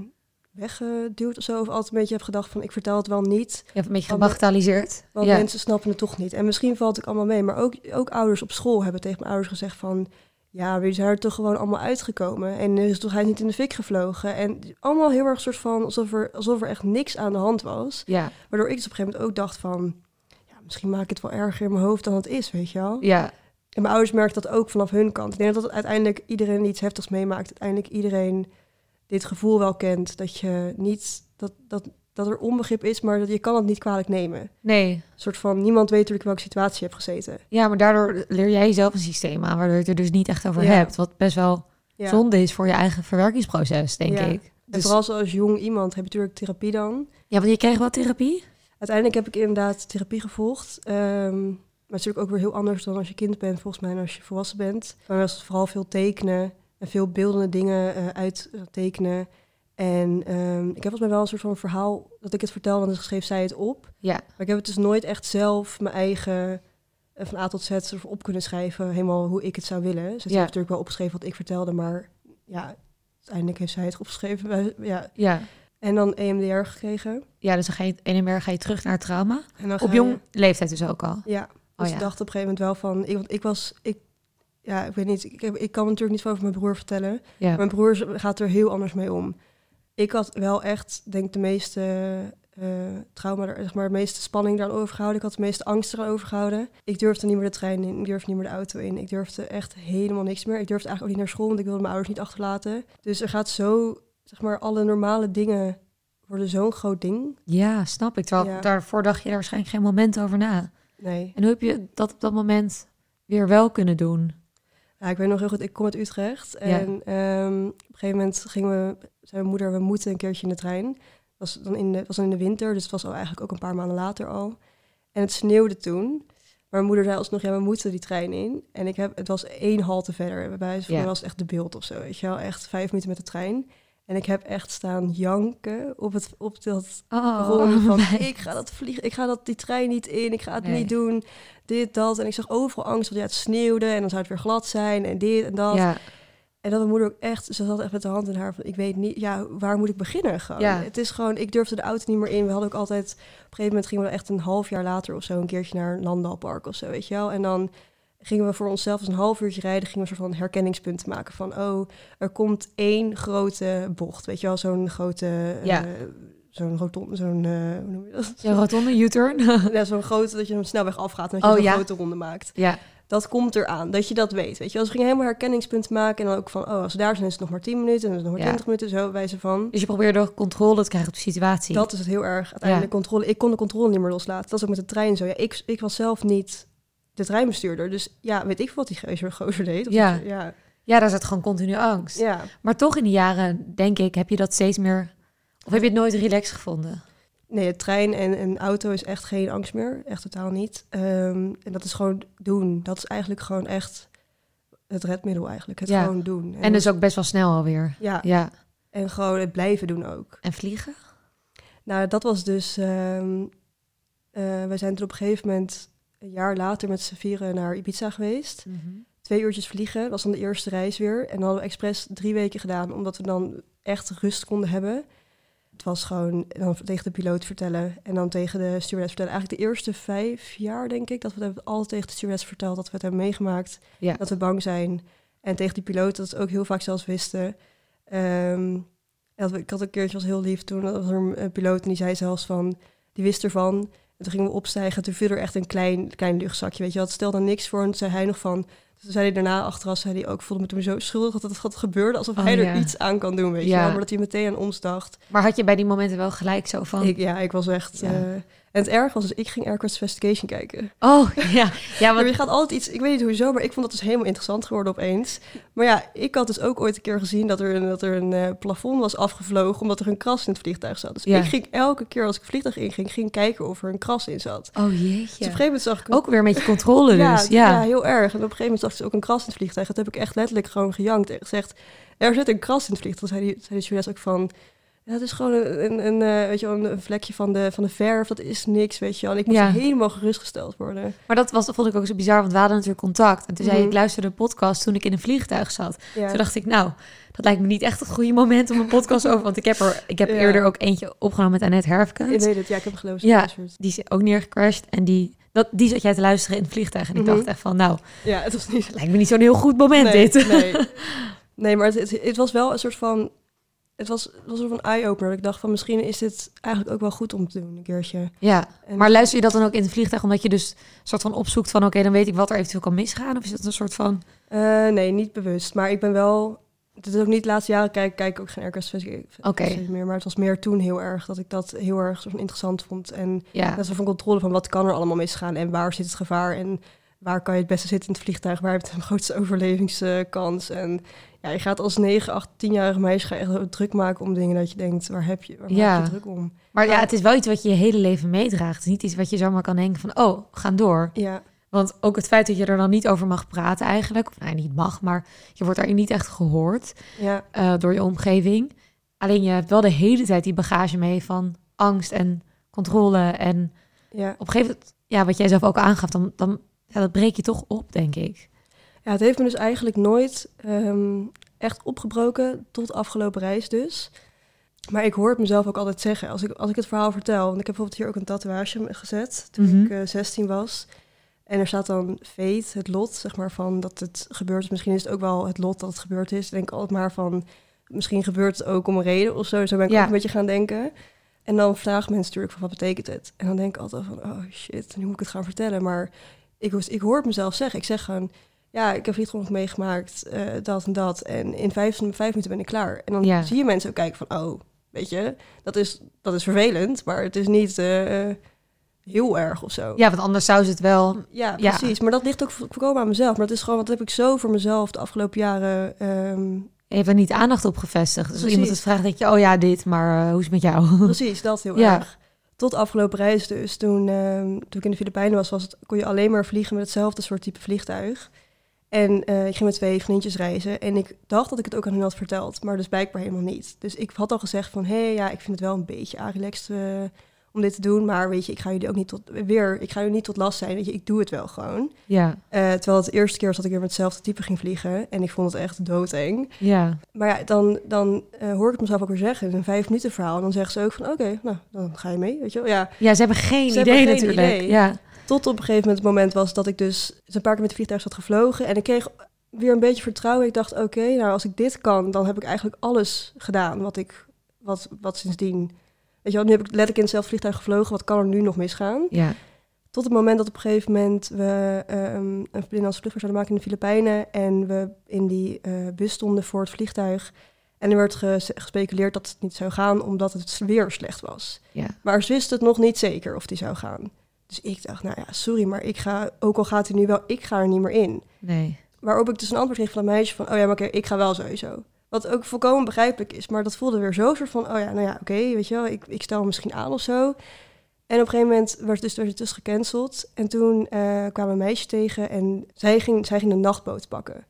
weggeduwd of zo. Of altijd een beetje heb gedacht van, ik vertel het wel niet. Je hebt een beetje gebagatelliseerd. Want Ja. mensen snappen het toch niet. En misschien valt ik allemaal mee. Maar ook, ook ouders op school hebben tegen mijn ouders gezegd van... Ja, we zijn er toch gewoon allemaal uitgekomen. En er is toch hij niet in de fik gevlogen. En allemaal heel erg soort van alsof er, alsof er echt niks aan de hand was. Ja. Waardoor ik dus op een gegeven moment ook dacht van... Ja, misschien maak ik het wel erger in mijn hoofd dan het is, weet je wel. Ja. En mijn ouders merken dat ook vanaf hun kant. Ik denk dat uiteindelijk iedereen iets heftigs meemaakt... uiteindelijk iedereen dit gevoel wel kent. Dat je niet... Dat, dat, dat er onbegrip is, maar dat je kan het niet kwalijk nemen. Nee. Een soort van, niemand weet natuurlijk welke situatie je hebt gezeten. Ja, maar daardoor leer jij jezelf een systeem aan, waardoor je het er dus niet echt over Ja. hebt. Wat best wel Ja. zonde is voor je eigen verwerkingsproces, denk Ja. ik. En Dus, vooral zo als jong iemand heb je natuurlijk therapie dan. ja, want je kreeg wel therapie? Uiteindelijk heb ik inderdaad therapie gevolgd. Ehm, maar natuurlijk ook weer heel anders dan als je kind bent, volgens mij, en als je volwassen bent. Maar was het vooral veel tekenen en veel beeldende dingen eh uittekenen. En ehm, ik heb volgens mij wel een soort van verhaal dat ik het vertelde dan schreef zij het op. Ja. Maar ik heb het dus nooit echt zelf mijn eigen eh, van A tot Z op kunnen schrijven, helemaal hoe ik het zou willen. Ze heeft Ja. natuurlijk wel opgeschreven wat ik vertelde, maar ja, uiteindelijk heeft zij het opgeschreven. *laughs* Ja. Ja. En dan EMDR gekregen. Ja, dus dan ga je, meer ga je terug naar trauma. Op jong je- leeftijd dus ook al. Ja, dus Oh ik ja. dacht op een gegeven moment wel van, ik, want ik was, ik, ja, ik weet niet, ik, heb, ik kan natuurlijk niet veel over mijn broer vertellen. Ja. Mijn broer gaat er heel anders mee om. Ik had wel echt, denk ik, de meeste eh, trauma, er- zeg maar, de meeste spanning eraan overgehouden. Ik had de meeste angst eraan overgehouden. Ik durfde niet meer de trein in, ik durfde niet meer de auto in. Ik durfde echt helemaal niks meer. Ik durfde eigenlijk ook niet naar school, want ik wilde mijn ouders niet achterlaten. Dus er gaat zo, zeg maar, alle normale dingen worden zo'n groot ding. Ja, snap ik. Terwijl Ja. daarvoor dacht je er waarschijnlijk geen moment over na. Nee. En hoe heb je dat op dat moment weer wel kunnen doen? Ja, ik weet nog heel goed, ik kom uit Utrecht. En ehm, op een gegeven moment gingen we, zei mijn moeder, we moeten een keertje in de trein. Was dan in de, was dan in de winter, dus het was al eigenlijk ook een paar maanden later al. En het sneeuwde toen. Maar mijn moeder zei alsnog, ja, we moeten die trein in. En ik heb, het was één halte verder. Bij van Ja. was het echt de beeld of zo, weet je wel. Echt vijf minuten met de trein. En ik heb echt staan janken op, het, op dat Oh, van *laughs* ik ga dat vliegen, ik ga dat die trein niet in, ik ga het Nee. niet doen, dit, dat. En ik zag overal angst, want ja, het sneeuwde en dan zou het weer glad zijn en dit en dat. Ja, En dat mijn moeder ook echt, ze zat echt met de hand in haar van, ik weet niet, ja, waar moet ik beginnen gewoon? Ja. Het is gewoon, ik durfde de auto niet meer in. We hadden ook altijd, op een gegeven moment gingen we echt een half jaar later of zo een keertje naar een landbouwpark of zo, weet je wel. En dan gingen we voor onszelf eens een half uurtje rijden, gingen we een soort van herkenningspunten maken van, oh, er komt één grote bocht, weet je wel, zo'n grote, Ja. eh, zo'n rotonde, zo'n, eh, ja rotonde, U-turn. *laughs* Ja, zo'n grote, dat je een snelweg afgaat en dat je Oh, zo'n ja. grote ronde maakt. ja, Dat komt eraan, dat je dat weet, weet je wel. Ze gingen helemaal herkenningspunten maken en dan ook van, oh, als we daar zijn is het nog maar 10 minuten en dan is het nog maar Ja. 20 minuten, zo wijze van. dus je probeerde controle te krijgen op de situatie. Dat is het heel erg. Uiteindelijk controle. Ik kon de controle niet meer loslaten. Dat is ook met de trein zo. Ja, ik, ik was zelf niet de treinbestuurder. Dus ja, weet ik veel wat die gozer, gozer deed. Of Ja. ja. Ja, daar zat gewoon continu angst. ja. Maar toch in die jaren, denk ik, heb je dat steeds meer... Of heb je het nooit relaxed gevonden? Nee, trein en een auto is echt geen angst meer. Echt totaal niet. Ehm, en dat is gewoon doen. Dat is eigenlijk gewoon echt het redmiddel eigenlijk. Het Ja. gewoon doen. En dus ook best wel snel alweer. Ja, Ja. en gewoon het blijven doen ook. En vliegen? Nou, dat was dus... eh, wij zijn toen op een gegeven moment... een jaar later met z'n vieren naar Ibiza geweest. twee uurtjes vliegen. Dat was dan de eerste reis weer. En dan hadden we expres drie weken gedaan, omdat we dan echt rust konden hebben. Het was gewoon dan tegen de piloot vertellen en dan tegen de stewardess vertellen. Eigenlijk de eerste vijf jaar, denk ik, dat we het hebben altijd tegen de stewardess verteld dat we het hebben meegemaakt. Ja. Dat we bang zijn. En tegen die piloot dat we ook heel vaak zelfs wisten. Ehm, ik had een keertje, was heel lief toen, dat was er een, een piloot en die zei zelfs van, die wist ervan. En toen gingen we opstijgen en toen viel er echt een klein, klein luchtzakje, weet je. Het stelde niks voor en toen zei hij nog van... Toen zei hij daarna, achteraf, zei hij ook, voelde me toen zo schuldig dat het, dat gebeurde. Alsof Oh, hij er ja. iets aan kan doen, weet je Ja. wel. Maar dat hij meteen aan ons dacht. Maar had je bij die momenten wel gelijk zo van... Ik, ja, ik was echt... Ja. eh, En het erg was dus, ik ging Aircraft Investigation kijken. Oh, ja. Ja, *laughs* Maar want, je gaat altijd iets, ik weet niet hoezo, maar ik vond dat dus helemaal interessant geworden opeens. Maar ja, ik had dus ook ooit een keer gezien dat er een, dat er een eh, plafond was afgevlogen omdat er een kras in het vliegtuig zat. Dus Ja. ik ging elke keer als ik het vliegtuig inging, ging kijken of er een kras in zat. oh Dus op een jeetje. gegeven moment zag ik Ook weer een beetje controle ja, dus. ja. Ja, heel erg. En op een gegeven moment zag ik dus ook een kras in het vliegtuig. Dat heb ik echt letterlijk gewoon gejankt en gezegd, er zit een kras in het vliegtuig. Toen zei, die, zei de ook van, het is gewoon een, een, een, eh, weet je wel, een vlekje van de, van de verf. Dat is niks, weet je wel. En ik moest Ja. helemaal gerustgesteld worden. Maar dat was, vond ik ook zo bizar, want we hadden natuurlijk contact. En toen zei Mhm. ik luisterde een podcast toen ik in een vliegtuig zat. Ja. Toen dacht ik, nou, dat lijkt me niet echt het goede moment om een podcast over... Want ik heb er ik heb Ja. eerder ook eentje opgenomen met Annette Ik Herfkens. weet het, ja, ik heb hem geloofd. Ja. Die is ook neergecrashed en die, dat, die zat jij te luisteren in het vliegtuig. En ik Mhm. dacht echt van, nou, Ja, het was niet... lijkt me niet zo'n heel goed moment nee, dit. Nee, *laughs* nee maar het, het, het was wel een soort van... Het was, het was een eye-opener. dat Ik dacht van, misschien is dit eigenlijk ook wel goed om te doen, een keertje. Ja, En- maar luister je dat dan ook in het vliegtuig omdat je dus een soort van opzoekt van... oké, dan weet ik wat er eventueel kan misgaan? Of is dat een soort van... Eh, nee, niet bewust. Maar ik ben wel... Het is ook niet de laatste jaren kijk, kijk ik ook geen Investigation Oké. meer. Maar het was meer toen heel erg dat ik dat heel erg interessant vond. En Ja, dat soort van controle van wat kan er allemaal misgaan en waar zit het gevaar en waar kan je het beste zitten in het vliegtuig, waar heb je de grootste overlevingskans. En ja, je gaat als 9, 8, 10-jarige meisje ga je echt druk maken om dingen dat je denkt, waar heb je, waar maak Ja. je druk om? maar ja, het is wel iets wat je je hele leven meedraagt. Het is niet iets wat je zomaar kan denken van... oh, gaan door. Ja, Want ook het feit dat je er dan niet over mag praten eigenlijk... of nou, niet mag, maar je wordt daarin niet echt gehoord... ja, eh, door je omgeving. Alleen je hebt wel de hele tijd die bagage mee van angst en controle. En ja. op een gegeven moment, ja, wat jij zelf ook aangaf, dan, dan ja, dat breek je toch op, denk ik. Ja, het heeft me dus eigenlijk nooit ehm, echt opgebroken tot afgelopen reis dus. Maar ik hoor het mezelf ook altijd zeggen. Als ik, als ik het verhaal vertel, want ik heb bijvoorbeeld hier ook een tatoeage gezet toen Mhm. ik eh, 16 was. En er staat dan fate, het lot, zeg maar, van dat het gebeurt is. Misschien is het ook wel het lot dat het gebeurd is. Ik denk altijd maar van, misschien gebeurt het ook om een reden of zo. Zo ben ik Ja. ook een beetje gaan denken. En dan vragen mensen natuurlijk van, wat betekent het? En dan denk ik altijd van, oh shit, nu moet ik het gaan vertellen. Maar ik, ik hoor het mezelf zeggen. Ik zeg gewoon, ja, ik heb vliegtuig meegemaakt, eh, dat en dat. En in vijf, vijf minuten ben ik klaar. En dan Ja. zie je mensen ook kijken van, oh, weet je, dat is, dat is vervelend, maar het is niet eh, heel erg of zo. Ja, want anders zou ze het wel... Ja, Ja. precies. Maar dat ligt ook vo- voorkomen aan mezelf. Maar het is gewoon, wat heb ik zo voor mezelf de afgelopen jaren... ehm, Even niet aandacht op gevestigd. Dus als iemand het vraagt, denk je, oh ja, dit, maar eh, hoe is het met jou? precies, dat heel Ja. erg. Tot afgelopen reis dus. Toen, ehm, toen ik in de Filipijnen was, was het, kon je alleen maar vliegen met hetzelfde soort type vliegtuig. En eh, ik ging met twee vriendjes reizen. En ik dacht dat ik het ook aan hun had verteld. Maar dus blijkbaar helemaal niet. Dus ik had al gezegd van... Hé, hey, ja, ik vind het wel een beetje relaxed eh, om dit te doen. Maar weet je, ik ga jullie ook niet tot... Weer, ik ga jullie niet tot last zijn. Weet je, ik doe het wel gewoon. Ja, Eh, terwijl het de eerste keer was dat ik weer met hetzelfde type ging vliegen. En ik vond het echt doodeng. ja. Maar ja, dan, dan eh, hoor ik het mezelf ook weer zeggen. in een vijf minuten verhaal. En dan zeggen ze ook van, oké, nou, dan ga je mee, weet je wel. Ja, Ja, ze hebben geen Ze idee hebben geen natuurlijk. idee. Ja. tot op een gegeven moment het moment was dat ik dus een paar keer met het vliegtuig zat gevlogen. En ik kreeg weer een beetje vertrouwen. Ik dacht, oké, nou, als ik dit kan, dan heb ik eigenlijk alles gedaan wat ik, wat, wat sindsdien... Weet je wel, nu heb ik letterlijk in hetzelfde vliegtuig gevlogen. Wat kan er nu nog misgaan? ja. Tot het moment dat op een gegeven moment we ehm, een binnenlandse vlucht zouden maken in de Filipijnen. En we in die eh, bus stonden voor het vliegtuig. En er werd ges- gespeculeerd dat het niet zou gaan omdat het weer slecht was. Ja. Maar ze wisten het nog niet zeker of die zou gaan. Dus ik dacht, nou ja, sorry, maar ik ga, ook al gaat hij nu wel, ik ga er niet meer in. Nee. Waarop ik dus een antwoord kreeg van een meisje van, oh ja, maar oké, ik ga wel sowieso. Wat ook volkomen begrijpelijk is, maar dat voelde weer zo soort van, oh ja, nou ja, oké, weet je wel, ik, ik stel me misschien aan of zo. En op een gegeven moment werd, dus, werd het dus gecanceld. En toen eh kwam een meisje tegen en zij ging, zij ging de nachtboot pakken.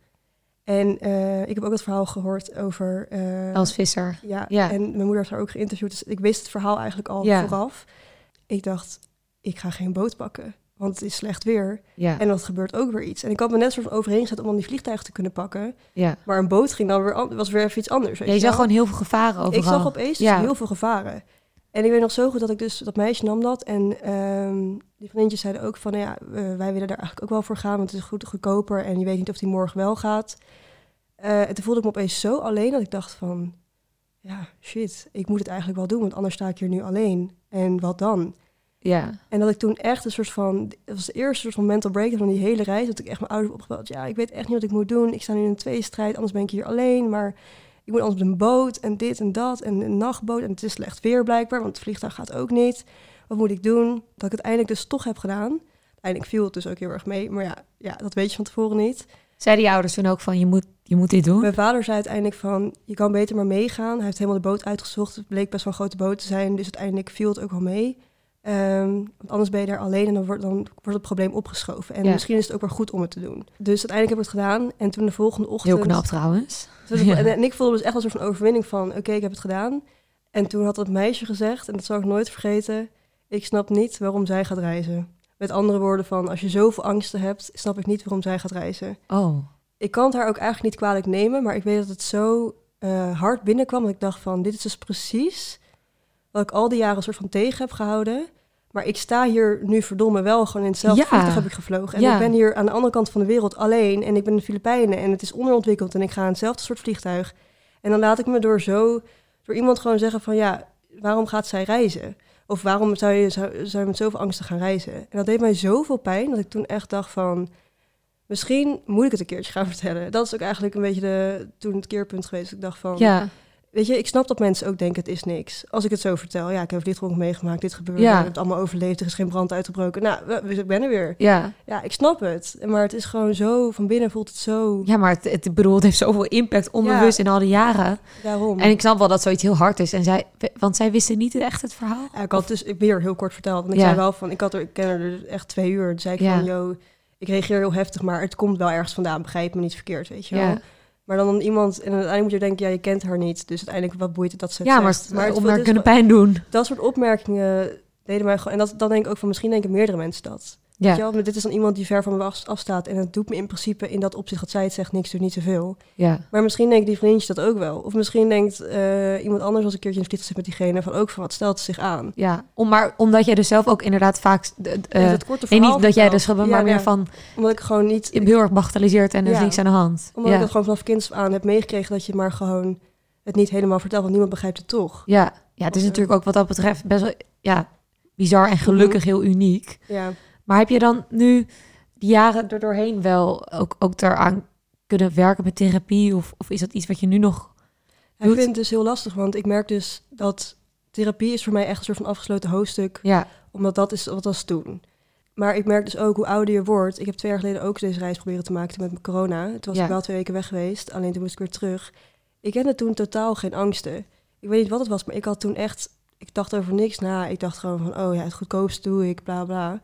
En eh, ik heb ook het verhaal gehoord over... eh, Els Visser. ja, Ja. en mijn moeder heeft haar ook geïnterviewd. Dus ik wist het verhaal eigenlijk al Ja. vooraf. Ik dacht, ik ga geen boot pakken. Want het is slecht weer. Ja. En dan gebeurt ook weer iets. En ik had me net soort van overheen gezet om dan die vliegtuigen te kunnen pakken. ja. Maar een boot ging dan weer, was weer even iets anders. Weet Ja, je zag gewoon heel veel gevaren overal. Ik zag opeens dus heel veel gevaren. En ik weet nog zo goed dat ik dus, dat meisje nam dat. En ehm, die vriendjes zeiden ook van, nou ja, eh, wij willen daar eigenlijk ook wel voor gaan. Want het is goed goedkoper en je weet niet of die morgen wel gaat. Eh, en toen voelde ik me opeens zo alleen dat ik dacht van, ja, shit, ik moet het eigenlijk wel doen. Want anders sta ik hier nu alleen. En wat dan? Ja. En dat ik toen echt een soort van, dat was de eerste soort van mental breakdown van die hele reis. Dat ik echt mijn ouders opgebeld. Ja, ik weet echt niet wat ik moet doen. Ik sta nu in een tweestrijd, anders ben ik hier alleen. Maar ik moet anders op een boot en dit en dat en een nachtboot en het is slecht weer blijkbaar, want het vliegtuig gaat ook niet. Wat moet ik doen? Dat ik het eindelijk dus toch heb gedaan. Eindelijk viel het dus ook heel erg mee, maar ja, ja dat weet je van tevoren niet. Zeiden die ouders toen ook van, je moet, je moet dit doen? Mijn vader zei uiteindelijk van, je kan beter maar meegaan. Hij heeft helemaal de boot uitgezocht. Het bleek best wel een grote boot te zijn, dus uiteindelijk viel het ook wel mee. Ehm, want anders ben je daar alleen en dan wordt, dan wordt het probleem opgeschoven. En Ja. misschien is het ook wel goed om het te doen. Dus uiteindelijk heb ik het gedaan. En toen de volgende ochtend... Heel knap trouwens. toen- *laughs* Ja. en, en ik voelde dus echt als een soort van overwinning van... Oké, ik heb het gedaan. En toen had dat meisje gezegd, en dat zal ik nooit vergeten... Ik snap niet waarom zij gaat reizen. Met andere woorden van, als je zoveel angsten hebt... snap ik niet waarom zij gaat reizen. Oh, Ik kan het haar ook eigenlijk niet kwalijk nemen, maar ik weet dat het zo eh, hard binnenkwam dat ik dacht van, dit is dus precies wat ik al die jaren een soort van tegen heb gehouden. Maar ik sta hier nu verdomme wel gewoon in hetzelfde Ja. vliegtuig heb ik gevlogen. En Ja. ik ben hier aan de andere kant van de wereld alleen en ik ben in de Filipijnen en het is onderontwikkeld en ik ga in hetzelfde soort vliegtuig. En dan laat ik me door zo, door iemand gewoon zeggen van, ja, waarom gaat zij reizen? Of waarom zou je, zou, zou je met zoveel angsten gaan reizen? En dat deed mij zoveel pijn dat ik toen echt dacht van... Misschien moet ik het een keertje gaan *laughs* vertellen. Dat is ook eigenlijk een beetje de, toen het keerpunt geweest. Ik dacht van, ja. Weet je, ik snap dat mensen ook denken het is niks. Als ik het zo vertel, ja, ik heb dit gewoon meegemaakt, dit gebeurde, Ja. ik heb het allemaal overleefd, er is geen brand uitgebroken. Nou, ik ben er weer. Ja. Ja, ik snap het. Maar het is gewoon zo, van binnen voelt het zo, ja, maar het, het, bedoel, het heeft zoveel impact onbewust in al die jaren. daarom. En ik snap wel dat zoiets heel hard is. En zij, want zij wisten niet echt het verhaal. Ja, ik had dus weer heel kort verteld. Want ik Ja. zei wel van, ik had er, ik ken er dus echt twee uur. Toen zei ik van, yo, ik reageer heel heftig, maar het komt wel ergens vandaan. Begrijp me niet verkeerd, weet je wel. Maar dan iemand, en uiteindelijk moet je denken, ja, je kent haar niet. Dus uiteindelijk, wat boeit het dat ze het Ja, maar, zegt? maar om haar is kunnen pijn doen. Dat soort opmerkingen deden mij gewoon... En dat, dan denk ik ook van, misschien denken meerdere mensen dat. Weet je Ja, wel? Maar dit is dan iemand die ver van me af- afstaat. En het doet me in principe in dat opzicht, dat zij het zegt, niks doet niet zoveel. ja. Maar misschien denkt die vriendje dat ook wel. Of misschien denkt eh, iemand anders als een keertje in de zit met diegene... van ook van, wat stelt het zich aan? ja. Om, maar omdat jij dus zelf ook inderdaad vaak... eh, het korte nee, niet dat jij dus gewoon, Ja, maar meer van... Omdat ik gewoon niet... Hebt heel erg bagatelliseerd en er is niks aan de hand. Omdat ik dat gewoon vanaf kinds aan heb meegekregen... dat je maar gewoon het niet helemaal vertelt... want niemand begrijpt het toch. Ja. ja, het is eh, natuurlijk ook wat dat betreft best wel... Ja, bizar en gelukkig heel uniek. Ja. Maar heb je dan nu die jaren er doorheen wel ook, ook eraan kunnen werken met therapie? Of, of is dat iets wat je nu nog... Ik vind het dus heel lastig, want ik merk dus dat therapie is voor mij echt een soort van afgesloten hoofdstuk, Ja, omdat dat is wat was toen. Maar ik merk dus ook hoe ouder je wordt. Ik heb twee jaar geleden ook deze reis proberen te maken met corona. Toen was Ja. ik wel twee weken weg geweest, alleen toen moest ik weer terug. Ik kende toen totaal geen angsten. Ik weet niet wat het was, maar ik had toen echt, ik dacht over niks na. Ik dacht gewoon van, oh ja, het goedkoopste doe ik, bla bla.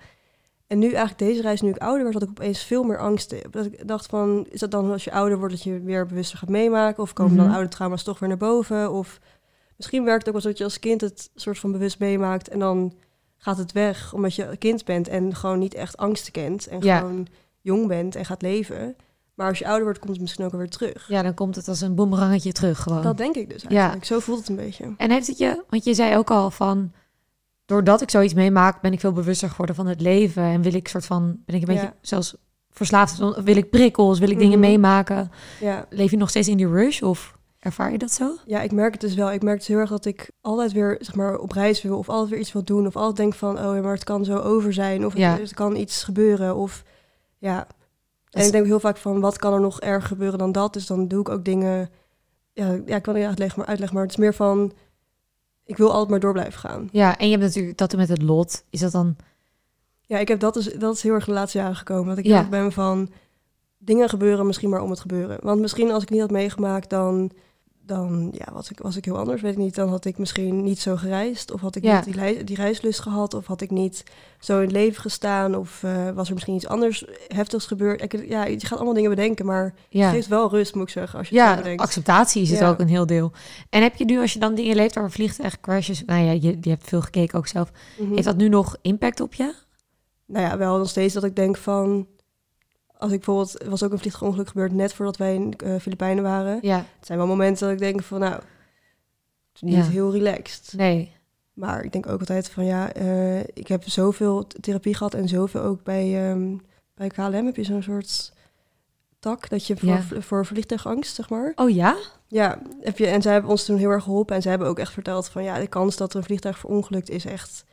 En nu eigenlijk deze reis, nu ik ouder werd, had ik opeens veel meer angsten. Dat ik dacht van, is dat dan als je ouder wordt dat je weer bewuster gaat meemaken? Of komen Mhm. dan oude trauma's toch weer naar boven? Of misschien werkt het ook wel dat je als kind het soort van bewust meemaakt en dan gaat het weg omdat je kind bent en gewoon niet echt angsten kent en Ja. gewoon jong bent en gaat leven. Maar als je ouder wordt, komt het misschien ook alweer terug. ja, dan komt het als een boemerangetje terug gewoon. Dat denk ik dus Ja. eigenlijk. Zo voelt het een beetje. En heeft het je, want je zei ook al van, doordat ik zoiets meemaak, ben ik veel bewuster geworden van het leven en wil ik soort van, ben ik een beetje Ja. zelfs verslaafd, wil ik prikkels, wil ik dingen Mhm. meemaken. Ja. Leef je nog steeds in die rush of ervaar je dat zo? ja, ik merk het dus wel. Ik merk dus heel erg dat ik altijd weer zeg maar, op reis wil of altijd weer iets wil doen. Of altijd denk van, oh ja, maar het kan zo over zijn. Of Ja. het, kan iets gebeuren. Of ja. En is- ik denk heel vaak van, wat kan er nog erger gebeuren dan dat? Dus dan doe ik ook dingen... Ja, ja ik kan het niet uitleggen, maar, uitleggen, maar het is meer van... Ik wil altijd maar door blijven gaan. Ja, en je hebt natuurlijk dat met het lot. Is dat dan, Ja, ik heb dat, dus, dat is heel erg de laatste jaren gekomen. Dat ik Ja. ben van dingen gebeuren misschien maar om het gebeuren. Want misschien als ik niet had meegemaakt, dan, dan ja, was, ik, was ik heel anders. Weet ik niet. Dan had ik misschien niet zo gereisd. Of had ik Ja. niet die, die reislust gehad. Of had ik niet zo in het leven gestaan. Of eh, was er misschien iets anders heftigs gebeurd. Ik, ja, je gaat allemaal dingen bedenken. Maar het geeft wel rust, moet ik zeggen. Als je het ja bedenkt. acceptatie is het Ja. ook een heel deel. En heb je nu, als je dan dingen leeft waar vliegtuig crashes, nou ja, je, je hebt veel gekeken ook zelf. Mhm. Heeft dat nu nog impact op je? Nou ja, wel nog steeds dat ik denk van... Als ik bijvoorbeeld... Er was ook een vliegtuigongeluk gebeurd net voordat wij in de Filipijnen waren. Ja, Het zijn wel momenten dat ik denk van, nou, niet Ja. heel relaxed. nee. Maar ik denk ook altijd van, ja, eh, ik heb zoveel therapie gehad en zoveel ook bij, ehm, bij KLM heb je zo'n soort tak dat je voor, Ja. voor vliegtuigangst, zeg maar. Oh ja? Ja, heb je, en zij hebben ons toen heel erg geholpen en zij hebben ook echt verteld van, ja, de kans dat er een vliegtuig verongelukt is echt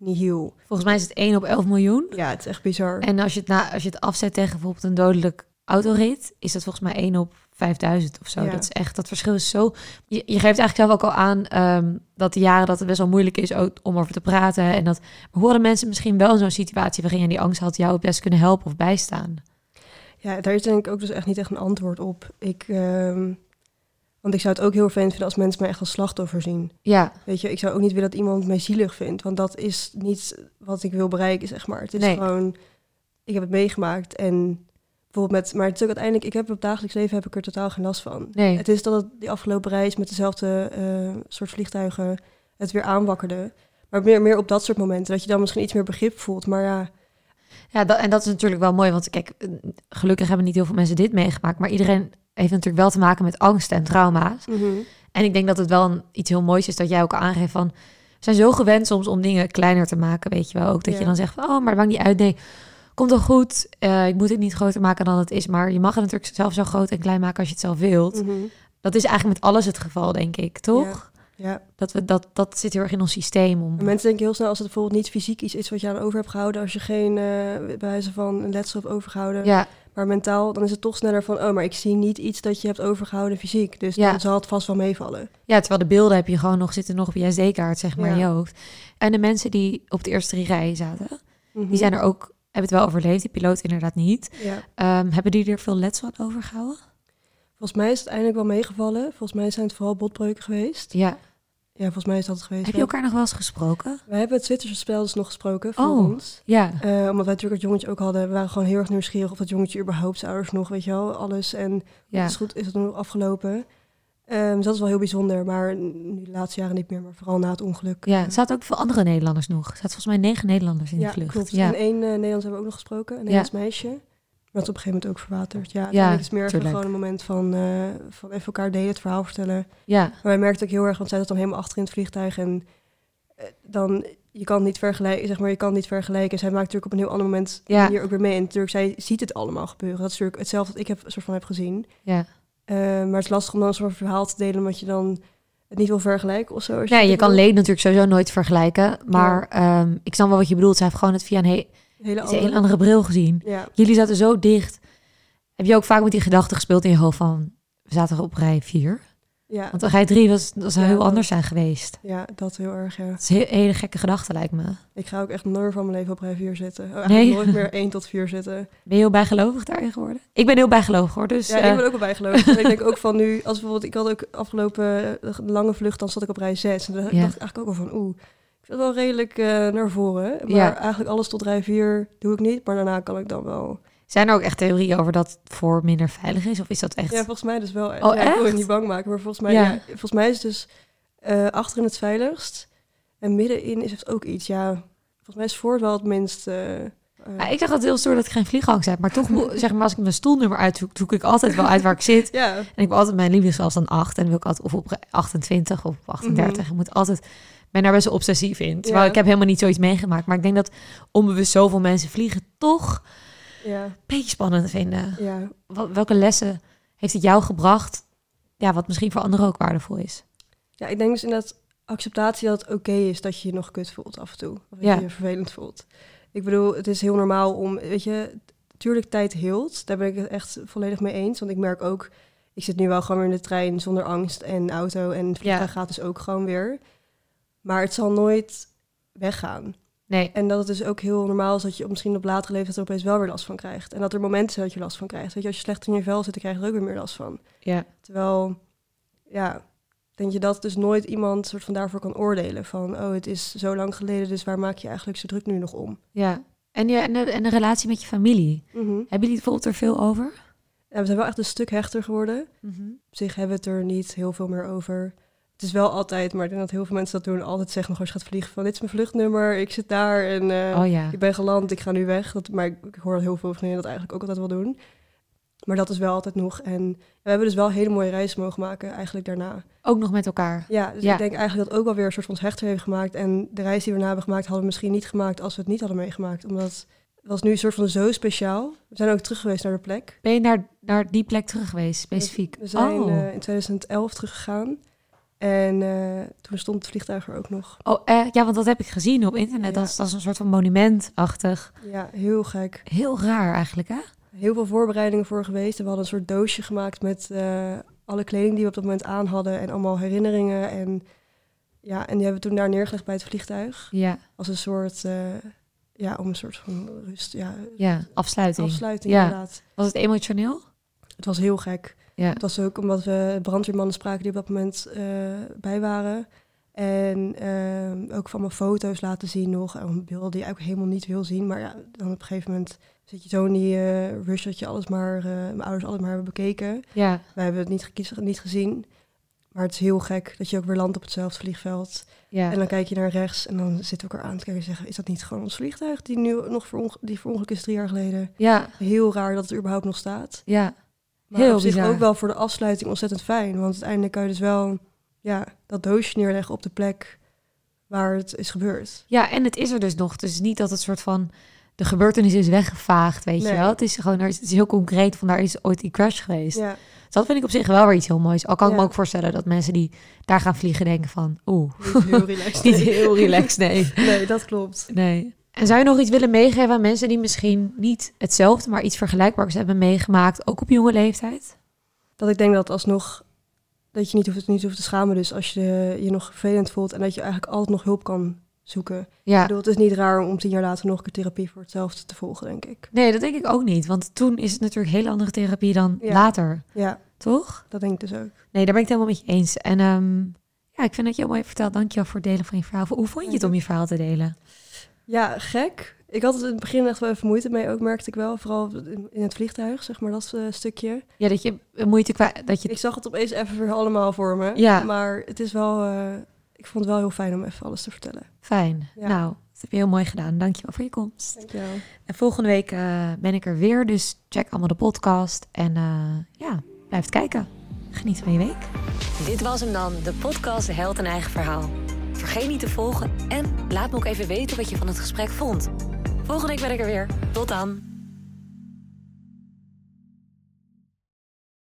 niet heel. Volgens mij is het 1 op 11 miljoen. Ja, het is echt bizar. En als je het, na, als je het afzet tegen bijvoorbeeld een dodelijk autorit, is dat volgens mij 1 op 5000 of zo. Ja. Dat is echt, dat verschil is zo... Je, je geeft eigenlijk zelf ook al aan ehm, dat de jaren dat het best wel moeilijk is ook om over te praten. En dat horen mensen misschien wel in zo'n situatie waarin je die angst had, jou het best kunnen helpen of bijstaan. Ja, daar is denk ik ook dus echt niet echt een antwoord op. Ik, ehm, want ik zou het ook heel vervelend vinden als mensen mij echt als slachtoffer zien. Ja, Weet je, ik zou ook niet willen dat iemand mij zielig vindt. Want dat is niet wat ik wil bereiken, zeg maar. Het is Nee. gewoon, ik heb het meegemaakt. En bijvoorbeeld met, maar het is ook uiteindelijk, ik heb op het dagelijks leven heb ik er totaal geen last van. nee. Het is dat het die afgelopen reis met dezelfde eh, soort vliegtuigen het weer aanwakkerde. Maar meer, meer op dat soort momenten, dat je dan misschien iets meer begrip voelt. Maar ja, Ja, dat, en dat is natuurlijk wel mooi, want kijk, eh, gelukkig hebben niet heel veel mensen dit meegemaakt, maar iedereen heeft natuurlijk wel te maken met angst en trauma's. En ik denk dat het wel een, iets heel moois is dat jij ook aangeeft van, we zijn zo gewend soms om dingen kleiner te maken, weet je wel. Ook dat je dan zegt van, oh, maar het maakt niet uit, nee, komt wel goed. Eh, ik moet het niet groter maken dan het is, maar je mag het natuurlijk zelf zo groot en klein maken als je het zelf wilt. Mhm. Dat is eigenlijk met alles het geval, denk ik, toch? ja. Dat, we, dat, dat zit heel erg in ons systeem. Om... En mensen denken heel snel als het bijvoorbeeld niet fysiek iets is wat je aan over hebt gehouden, als je geen uh, bij wijze van een letsel hebt overgehouden, Ja, maar mentaal, dan is het toch sneller van, oh, maar ik zie niet iets dat je hebt overgehouden fysiek, dus Ja. dan zal het vast wel meevallen. Ja, terwijl de beelden heb je gewoon nog zitten nog op je SD-kaart, zeg maar, in je hoofd. En de mensen die op de eerste drie rijen zaten, Mhm. die zijn er ook, hebben het wel overleefd. Die piloot inderdaad niet. Ja. Ehm, hebben die er veel letsel aan overgehouden? Volgens mij is het eindelijk wel meegevallen. Volgens mij zijn het vooral botbreuken geweest. Ja. Ja, volgens mij is dat het geweest. Heb je elkaar nog wel eens gesproken? We hebben het Zwitserse dus nog gesproken voor Oh. ons. Ja. Eh, omdat wij natuurlijk het jongetje ook hadden. We waren gewoon heel erg nieuwsgierig of dat jongetje überhaupt zijn ouders nog, weet je wel, alles. En Ja. is goed, is het nu afgelopen. Ehm, dus dat is wel heel bijzonder, maar nu de laatste jaren niet meer, maar vooral na het ongeluk. Ja, er zaten ook veel andere Nederlanders nog. Er zaten volgens mij negen Nederlanders in de ja, vlucht. klopt. Ja. En één uh, Nederlands hebben we ook nog gesproken, een Nederlands meisje. Dat is op een gegeven moment ook verwaterd. Ja, Ja, het is meer even gewoon een moment van, eh, van even elkaar delen, het verhaal vertellen. ja. Maar wij merkten ook heel erg, want zij zat dan helemaal achter in het vliegtuig. En eh, dan, je kan niet vergelijken, zeg maar, je kan niet vergelijken. Zij maakt natuurlijk op een heel ander moment Ja. hier ook weer mee. En natuurlijk, zij ziet het allemaal gebeuren. Dat is natuurlijk hetzelfde wat ik heb, soort van heb gezien. ja. Eh, maar het is lastig om dan zo'n verhaal te delen, omdat je dan het niet wil vergelijken of zo. Nee, je kan leed natuurlijk sowieso nooit vergelijken. Maar ehm, ik snap wel wat je bedoelt. Zij heeft gewoon het via een, he- Hele is een andere. andere bril gezien. Ja, Jullie zaten zo dicht. Heb je ook vaak met die gedachte gespeeld in je hoofd van... We zaten op rij 4. ja, Want rij 3 was, dat zou Ja, heel anders zijn geweest. ja, dat heel erg, ja. Het is een he- hele gekke gedachte, lijkt me. Ik ga ook echt nooit van mijn leven op rij 4 zitten. Oh, Nee. nooit meer *laughs* 1 tot 4 zitten. Ben je heel bijgelovig daarin geworden? Ik ben heel bijgelovig hoor, dus... Ja, eh, ik ben ook wel bijgeloofd. En *laughs* ik denk ook van nu, als bijvoorbeeld, ik had ook afgelopen eh, lange vlucht, dan zat ik op rij 6. En dan Ja. dacht ik eigenlijk ook al van, oeh, het wel redelijk eh, naar voren. Maar Ja. eigenlijk alles tot rij 4 doe ik niet, maar daarna kan ik dan wel. Zijn er ook echt theorieën over dat voor minder veilig is? Of is dat echt... Ja, volgens mij dus wel. echt. Oh, ja, Ik wil je echt? niet bang maken, maar volgens mij, Ja. volgens mij is het dus eh achterin het veiligst. En middenin is het ook iets, ja. Volgens mij is voor wel het minst... eh, Ja, ik dacht dat heel stoer dat ik geen vliegangst heb. Maar toch, *laughs* zeg maar, als ik mijn stoelnummer uitzoek, zoek ik altijd wel uit waar ik zit. *laughs* ja, En ik wil altijd mijn liefdesafstand 8. En dan wil ik altijd of op 28 of op 38. Ik moet altijd... Ben daar best wel obsessief in. Terwijl Ja. ik heb helemaal niet zoiets meegemaakt. Maar ik denk dat onbewust zoveel mensen vliegen toch ja, een beetje spannend vinden. ja. Welke lessen heeft het jou gebracht? Ja, wat misschien voor anderen ook waardevol is. Ja, ik denk dus inderdaad acceptatie dat het oké is dat je je nog kut voelt af en toe. Of dat Ja. je je vervelend voelt. Ik bedoel, het is heel normaal om, weet je, tuurlijk tijd hield. Daar ben ik het echt volledig mee eens. Want ik merk ook, ik zit nu wel gewoon weer in de trein zonder angst en auto. En vliegtuig Ja. gaat dus ook gewoon weer. Maar het zal nooit weggaan. Nee, En dat het dus ook heel normaal is dat je misschien op latere leeftijd er opeens wel weer last van krijgt. En dat er momenten zijn dat je last van krijgt. Weet je, als je slecht in je vel zit, dan krijg je er ook weer meer last van. ja. Terwijl, ja, denk je dat dus nooit iemand soort van daarvoor kan oordelen. Van, oh, het is zo lang geleden, dus waar maak je eigenlijk zo druk nu nog om? ja. En, je, en, de, en de relatie met je familie. Hebben jullie bijvoorbeeld er veel over? Ja, we zijn wel echt een stuk hechter geworden. Op zich hebben we het er niet heel veel meer over. Het is wel altijd, maar ik denk dat heel veel mensen dat doen, altijd zeggen nog als je gaat vliegen van, dit is mijn vluchtnummer, ik zit daar en eh, Oh ja. ik ben geland, ik ga nu weg. Dat, maar ik, ik hoor dat heel veel vriendinnen dat eigenlijk ook altijd wel doen. Maar dat is wel altijd nog. En we hebben dus wel hele mooie reizen mogen maken eigenlijk daarna. Ook nog met elkaar. Ja, dus Ja. ik denk eigenlijk dat ook wel weer een soort van hechter heeft gemaakt. En de reis die we daarna hebben gemaakt, hadden we misschien niet gemaakt als we het niet hadden meegemaakt. Omdat het was nu een soort van zo speciaal. We zijn ook terug geweest naar de plek. Ben je naar, naar die plek terug geweest, specifiek? We zijn oh. eh, in 2011 teruggegaan. En eh, toen stond het vliegtuig er ook nog. oh, eh, ja, want dat heb ik gezien op internet. Ja. Dat, is, dat is een soort van monumentachtig. Ja, heel gek. Heel raar eigenlijk, hè? heel veel voorbereidingen voor geweest. We hadden een soort doosje gemaakt met eh, alle kleding die we op dat moment aan hadden. En allemaal herinneringen. En, ja, en die hebben we toen daar neergelegd bij het vliegtuig. Ja, Als een soort, ja, om een soort van rust, ja, ja. afsluiting. afsluiting Ja. inderdaad. Was het emotioneel? Het was heel gek. Ja. Het was ook omdat we brandweermannen spraken die op dat moment eh, bij waren. En ehm, ook van mijn foto's laten zien nog. En beelden die ik eigenlijk helemaal niet wil zien. Maar ja, dan op een gegeven moment zit je zo in die eh, rush dat je alles maar, eh, mijn ouders alles maar hebben bekeken. Ja, Wij hebben het niet, niet gezien. Maar het is heel gek dat je ook weer landt op hetzelfde vliegveld. ja. En dan kijk je naar rechts en dan zitten we elkaar aan te kijken en zeggen... is dat niet gewoon ons vliegtuig die nu nog veronge die verongeluk is drie jaar geleden? ja, Heel raar dat het überhaupt nog staat. ja. Maar Heel op zich bizar. ook wel voor de afsluiting ontzettend fijn. Want uiteindelijk kan je dus wel ja, dat doosje neerleggen op de plek waar het is gebeurd. Ja, en het is er dus nog. Dus niet dat het soort van de gebeurtenis is weggevaagd, weet Nee. je wel. Het is gewoon, er is- het is heel concreet van daar is ooit die crash geweest. Ja, Dus dat vind ik op zich wel weer iets heel moois. Al kan ik me ook voorstellen dat mensen die daar gaan vliegen denken van, oeh, niet heel relaxed. *laughs* niet heel relaxed, nee. Nee, dat klopt. Nee. En zou je nog iets willen meegeven aan mensen die misschien niet hetzelfde, maar iets vergelijkbaars hebben meegemaakt, ook op jonge leeftijd? Dat ik denk dat alsnog dat je niet hoeft, niet hoeft te schamen. Dus als je je nog vervelend voelt en dat je eigenlijk altijd nog hulp kan zoeken. Ik Ja. bedoel, het is niet raar om tien jaar later nog een keer therapie voor hetzelfde te volgen, denk ik. Nee, dat denk ik ook niet. Want toen is het natuurlijk een hele andere therapie dan Ja. later, Ja, toch? dat denk ik dus ook. Nee, daar ben ik het helemaal met je eens. En ehm, ja, ik vind dat je heel mooi verteld. Dank je wel voor het delen van je verhaal. Hoe vond je het om je verhaal te delen? Ja, gek. Ik had het in het begin echt wel even moeite mee, ook merkte ik wel. Vooral in, het vliegtuig, zeg maar, dat eh, stukje. Ja, dat je moeite kwijt... Dat je... Ik zag het opeens even weer allemaal voor me. Ja. Maar het is wel, eh, ik vond het wel heel fijn om even alles te vertellen. Fijn. Ja. Nou, dat heb je heel mooi gedaan. Dank je wel voor je komst. Dankjewel. En volgende week eh, ben ik er weer. Dus check allemaal de podcast. En eh, ja, blijf kijken. Geniet van je week. Dit was hem dan, de podcast Held een eigen verhaal. Vergeet niet te volgen en laat me ook even weten wat je van het gesprek vond. Volgende week ben ik er weer. Tot dan.